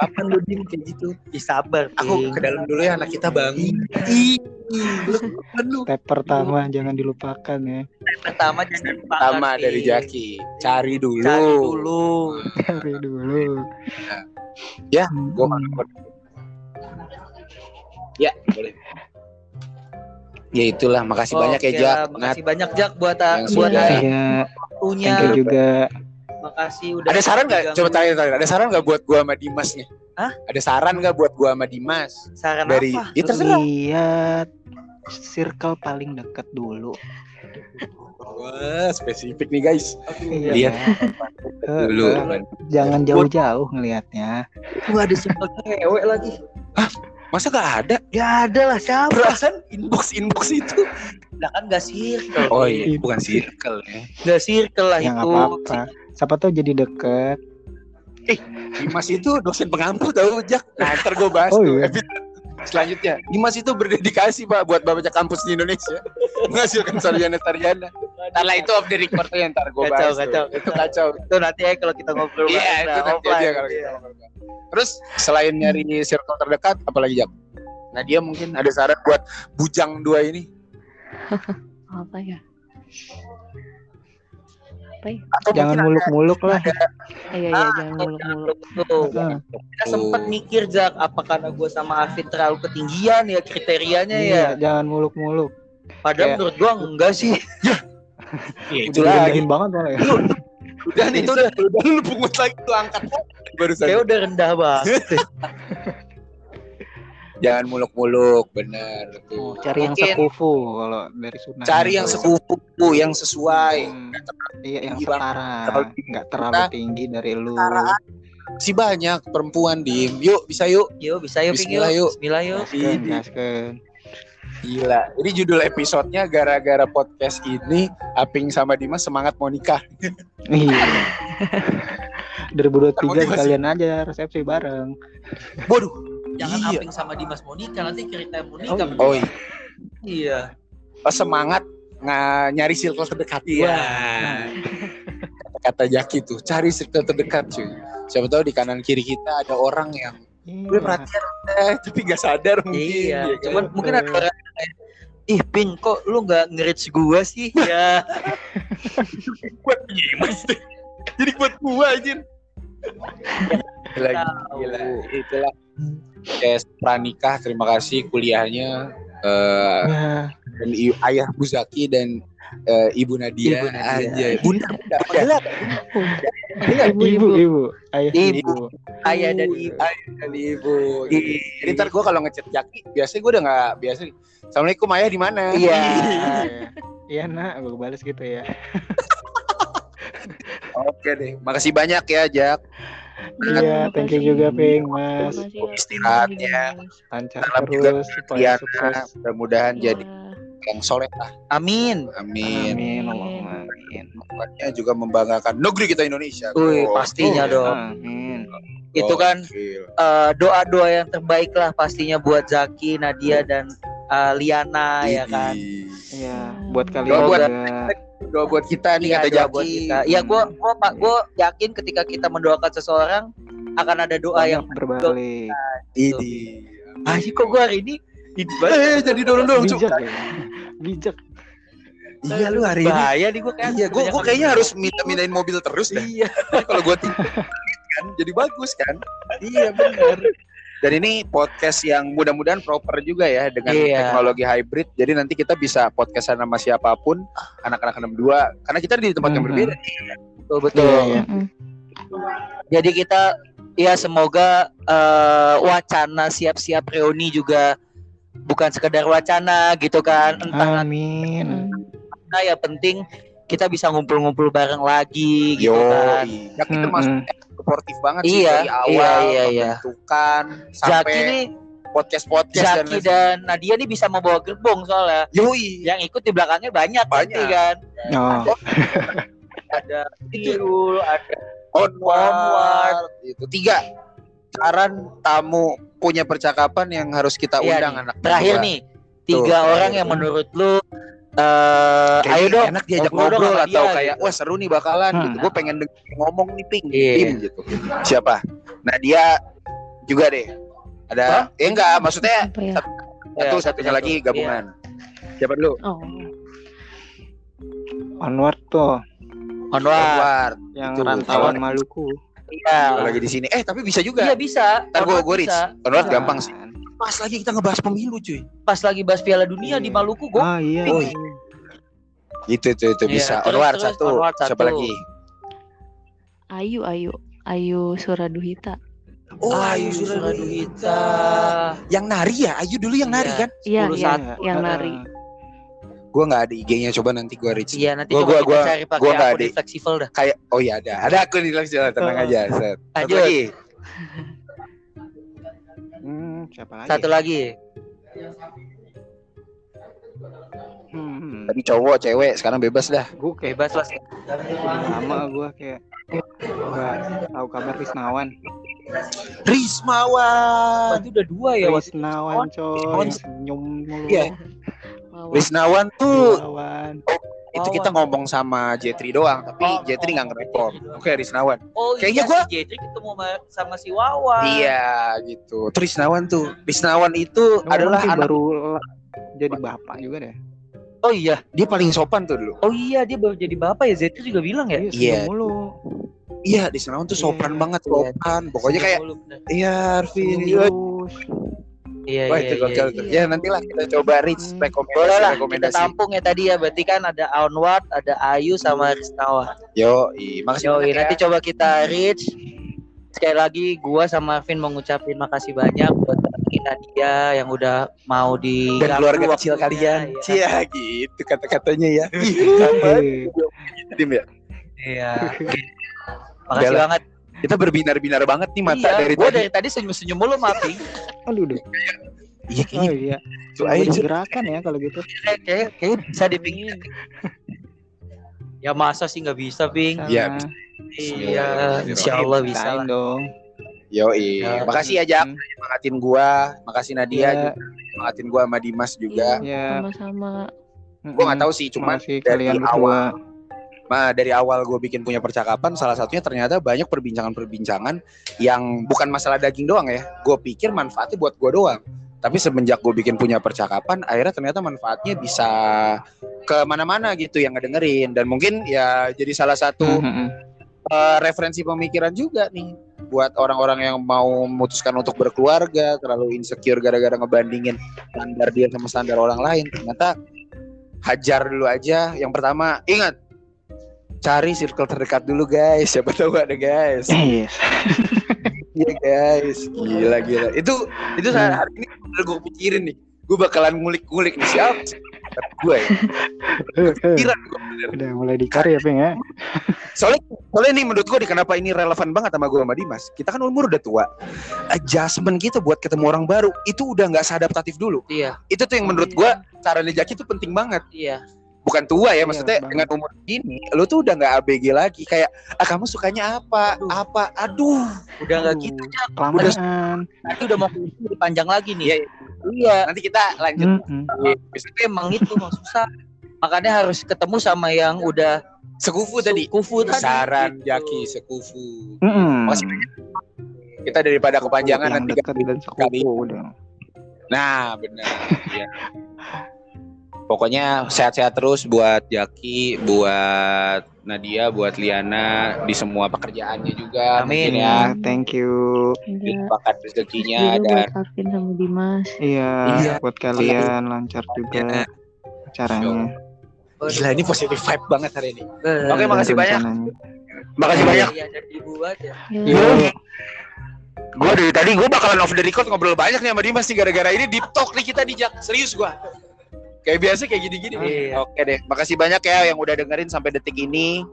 kapan lu dim kayak gitu Ih, sabar, aku ke dalam dulu ya anak kita bangun Ih, lu kapan lu Step pertama jangan dilupakan ya. Pertama jangan lupa pertama dari Jaki cari dulu Cari dulu. Cari dulu. Ya, Hmm. Gua makan. Ya, boleh. Ya itulah, makasih banyak ya Nat, Makasih banyak Jak buat Yang buat sudah- hari Iya, waktunya. thank you juga. Makasih udah ada saran nggak? Coba tanya, tanya. Ada saran nggak buat gua sama Dimas nih? Hah? Ada saran nggak buat gua sama Dimas? Saran Dari apa? ya terserah. Lihat circle paling dekat dulu. Wah, spesifik nih guys. Iya. Lihat Eh, dulu. Jangan jauh-jauh ngelihatnya. Tuh ada simpel cewek lagi. Masa nggak ada? Gak ada lah siapa? Perasaan inbox inbox itu. Lah kan gak circle. Oh iya, Itu. bukan circle ya. Gak circle lah Ya itu. apa-apa. Siapa tahu jadi deket. Dimas itu dosen pengampu tahu Jak. Nah, ntar gue bahas Oh, tuh iya. selanjutnya. Dimas itu berdedikasi Pak buat baca kampus di Indonesia. Menghasilkan sarjana-sarjana. Ntar lah itu off the record tuh yang ntar gue Kacau, bahas. tuh. kacau. Itu kacau. Itu nanti ya kalau kita ngobrol Iya, bareng, itu nah, nanti aja kalau iya. kita ngobrol. Terus selain nyari circle terdekat, apalagi Jak? Nah dia mungkin ada saran buat bujang dua ini. Apa ya? Apa ya? Atau Jangan muluk-muluk lah. Iya, iya, jangan muluk-muluk. Tuh. Heeh. Kita sempet mikir Jak, apa karena gue sama Afid terlalu ketinggian ya kriterianya ya. Iya, jangan muluk-muluk. Padahal menurut gua enggak sih. Iya, itu lagi. banget malah ya. Udah nih, itu udah, udah lu pungut lagi lu angkat barusan. Kayak udah rendah banget. Jangan muluk-muluk, bener Oh, tuh. cari yang Mungkin sekufu kalau dari sunnah. cari yang sekufu, yang sesuai. Hmm, iya yang setara, Terlalu nggak terlalu Nah, tinggi dari lu. Si banyak perempuan dim. Yuk, bisa yuk. Yuk bisa yuk Ping, Bismillah, yuk. Bismillah yuk. Gaskeun, Ini. Gila. Jadi judul episodenya gara-gara podcast ini Aping sama Dimas semangat mau nikah. Iya. 2023 Motivasi. sekalian aja resepsi bareng. Waduh. Jangan Iya. Aping sama Dimas mau nikah nanti cerita mau nikah. iya. Oh iya. Iya. Oh, semangat nga- nyari circle terdekat. Iya. Wah. Kata Jaki tuh, cari circle terdekat cuy. Siapa tahu di kanan kiri kita ada orang yang gue Iya. perhatian eh, tapi gak sadar mungkin. Iya, ya kan? cuman mungkin ada orang kayak, ih Ping kok lu nggak nge-reach gua sih ya buat Dimas. Jadi buat gua aja. Gila, gila. Itulah. Kayak pranikah, terima kasih kuliahnya. eh Nah, dan ayah Bu Zaki dan eh, Ibu Nadia, Ibu Nadia. Anjay. Bunda, bunda, bunda. ibu, ibu, ibu, ayah Ibu. ibu. ayah dan ibu Ayah dan Ibu. Jadi ntar gue kalau ngechat Jaki, biasanya gue udah nggak biasa. Assalamualaikum ayah di mana? iya Iya nak, gue balas gitu ya. Oke deh, makasih banyak ya Jak. Iya, thank you juga Ping, Mas. Istirahatnya. Lancar terus supaya sukses. mudah-mudahan Iya. jadi yang soleh lah. amin Amin. Amin, Allahumma amin. Semuanya juga membanggakan negeri kita Indonesia. Wih, Oh, pastinya dong Amin. itu kan eh, doa-doa yang terbaik lah pastinya buat Zaki Nadia dan eh, Liana ya kan Idih. Iya, buat kalian Doa buat- juga. Doa buat kita nih Iya, kata Jaki. buat kita. Iya, gua gua Pak, gua yakin ketika kita mendoakan seseorang akan ada doa yang Banyak berbalik. Idih. ah kok gua hari ini banget Eh, jadi dorong-dorong Cuk. Bijak ya. Bijak. Iya lu hari ini. bahaya nih gua kan Iya, gue gue kayaknya harus minta mindahin mobil terus dah. iya kalau gue kan jadi bagus kan. Iya benar. Dan ini podcast yang mudah-mudahan proper juga ya dengan Iya. teknologi hybrid. Jadi nanti kita bisa podcast sama siapa pun, anak-anak 62 karena kita di tempat yang berbeda. betul betul Iya, iya. Jadi kita ya semoga eh, wacana siap-siap reuni juga bukan sekedar wacana gitu kan entah Amin. Mm. mana ya penting kita bisa ngumpul-ngumpul bareng lagi gitu Yo, kan ya kita Mm-mm. masuk sportif banget sih Iya, dari awal iya, iya, iya. pembentukan Zaki sampai nih podcast-podcast dan Zaki dan Nadia nih bisa membawa gerbong soalnya Yoi. yang ikut di belakangnya banyak, Banyak. nanti kan Oh, ada Irul ada onward. Onward. itu tiga saran tamu punya percakapan yang harus kita Iya undang nih. anak terakhir kedua. nih tiga Tuh. orang yang menurut lu eh Kayaknya ayo dong enak diajak ngobrol ngobrol atau dia, kayak gitu. wah seru nih bakalan Hmm. gitu gue pengen ngomong nih ping Iya. tim gitu siapa nah dia juga deh ada Hah? ya enggak maksudnya Apa ya? satu Ya, satunya lagi Iya. gabungan siapa dulu Oh. onward tuh Onward Onward yang Itu, rantauan. Maluku. Iya Kalau lagi di sini eh tapi bisa juga iya bisa ntar gue Onward gue reach. Onward gampang sih pas lagi kita ngebahas pemilu cuy pas lagi bahas Piala Dunia Iya. di Maluku gue Ah iya. Oh, iya. itu itu itu Iya, bisa terus, Onward terus, satu Onward siapa satu. lagi Ayu, Ayu, Ayu Suraduhita. Oh, Ayu Suraduhita Yang nari ya? Ayu dulu yang nari Iya. kan? Iya, 10 iya, yang Ah, nari. Gua nggak ada IG-nya, coba nanti gua reach. iya nanti Gua- coba gua- kita gua- cari pakai gua akun ada. di fleksibel dah Kayak oh iya ada. Ada akun di Langsung tenang Oh. aja. Set. Satu lagi. Hmm, siapa lagi? satu lagi Hmm, Tadi cowok, cewek, sekarang bebas dah. gue kayak bebas lah lama gue kayak nggak tahu kabar Risnawan. Rismawan. Berarti udah dua ya waktu Risnawan coy, senyum mulu. Iya. Wawan. Risnawan tuh Risnawan. itu kita ngomong sama Jetri doang, tapi Oh, Jetri oh. nggak nge-report. Oke, Risnawan. Oh Kayaknya iya gua- si Jetri ketemu sama- sama si Wawan. Iya, gitu. Terus Risnawan tuh, Risnawan itu Emang adalah anak baru jadi bapak juga deh. Oh iya. dia paling sopan tuh dulu. Oh iya dia baru jadi bapak ya Jetri juga bilang ya. Iya, Iya. Iya, Risnawan tuh sopan Iya, banget, iya. sopan. Pokoknya kayak iya, Arvin. Iya. Iya Wah, iya. itu iya, gokil iya. tuh. Ya, nantilah kita coba reach Hmm. rekomendasi Boleh lah kita rekomendasi. tampung ya tadi ya. Berarti kan ada Onward, ada Ayu sama Risnawa. Yo, makasih Yoi, banyak ya. nanti coba kita reach. Sekali lagi gua sama Arvin mengucapin makasih banyak buat Nadia yang udah mau di Dan keluarga kecil kalian. Cia gitu kata-katanya ya. Tim ya. Iya. Makasih banget. Kita berbinar-binar banget nih mata iya, dari gua tadi. dari tadi senyum-senyum mulu mapi. Aduh, duh. Iya Oh kayaknya iya. itu aja. Gerakan ya kalau gitu. Kayak kayak kayak bisa dipikir. Ya masa sih nggak bisa, Ping? Iya, Sama. Iya, insya Allah bisa lah. dong. Yoi. Ya. Makasih ya Jak, semangatin gua. Makasih Nadia Ya. juga. Semangatin gua sama Dimas juga. Ya. sama-sama Gua nggak tahu sih, cuman dari kalian awal berdua. Nah, dari awal gue bikin punya percakapan, salah satunya ternyata banyak perbincangan-perbincangan yang bukan masalah daging doang ya. Gue pikir manfaatnya buat gue doang. Tapi semenjak gue bikin punya percakapan, akhirnya ternyata manfaatnya bisa ke mana-mana gitu yang ngedengerin. Dan mungkin ya jadi salah satu eh, referensi pemikiran juga nih buat orang-orang yang mau memutuskan untuk berkeluarga, terlalu insecure gara-gara ngebandingin standar dia sama standar orang lain. Ternyata hajar dulu aja. Yang pertama, ingat cari circle terdekat dulu guys. Siapa tahu ada guys. Yes. Iya guys. Gila gila. Itu itu saat hari ini bener gue pikirin nih. Gue bakalan ngulik-ngulik nih siapa gue ya. Pikiran bener. Udah mulai dicari ya, Peng ya. Soalnya, soalnya nih menurut gue nih kenapa ini relevan banget sama gue sama Dimas. Kita kan umur udah tua. Adjustment kita buat ketemu orang baru itu udah nggak seadaptatif dulu. Iya, Itu tuh yang menurut gue caranya Jaki tuh penting banget. iya. Bukan tua ya, Iya, maksudnya banget. dengan umur gini, lu tuh udah nggak ABG lagi. Kayak, ah kamu sukanya apa? Aduh. Apa? Aduh. Udah nggak gitu, Jak. Kelamaan. Nanti udah mau lebih panjang lagi nih. Iya, Iya. Nanti kita lanjut. Mhm. Tapi emang itu emang susah. Makanya harus ketemu sama yang udah Sekufu tadi. kufu tadi. Saran gitu. Jaki sekufu. Mhm. Makasih banyak. Kita daripada kepanjangan nanti dan kali. sekufu udah. Nah, benar. Iya. Pokoknya sehat-sehat terus buat Jaki, buat Nadia, buat Liana di semua pekerjaannya juga. Amin. ya. Thank you. Enggak. Limpahkan rezekinya juga dan buat Alvin sama Dimas Iya, Iya. buat kalian lancar juga acaranya. gila ini positif vibe banget hari ini. Eh, Oke, makasih banyak. rencananya. Makasih banyak. Iya, ibu aja. Ya, Iya. Gue dari tadi gue bakalan off the record ngobrol banyak nih sama Dimas nih gara-gara ini deep talk nih kita di Jak. Serius gue. Kayak biasa kayak gini-gini. Iya. Oke deh. Makasih banyak ya yang udah dengerin sampai detik ini.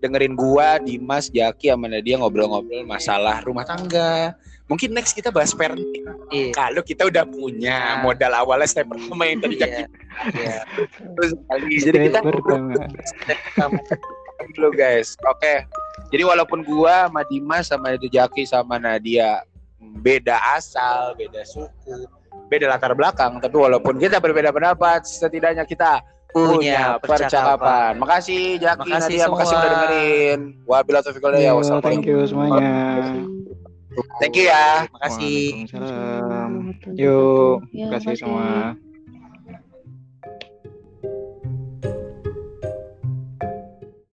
Dengerin gua, Dimas, Jaki sama Nadia ngobrol-ngobrol masalah rumah tangga. Mungkin next kita bahas parenting. Iya. Kalau kita udah punya Nah. modal awalnya step pertama yang tadi Jaki Iya. Iya. terus kali. Jadi kita dulu guys. Oke. Jadi walaupun gua sama Dimas sama itu Jaki sama Nadia beda asal, beda suku, beda latar belakang, tapi walaupun kita berbeda pendapat, setidaknya kita punya percakapan. Makasih Jaki, Makasih Nadia, makasih udah semua. dengerin. Wabillahi taufiq wal hidayah. Thank you semuanya. Thank you ya. Makasih. Yuk, Ya, kasih makasih. semua.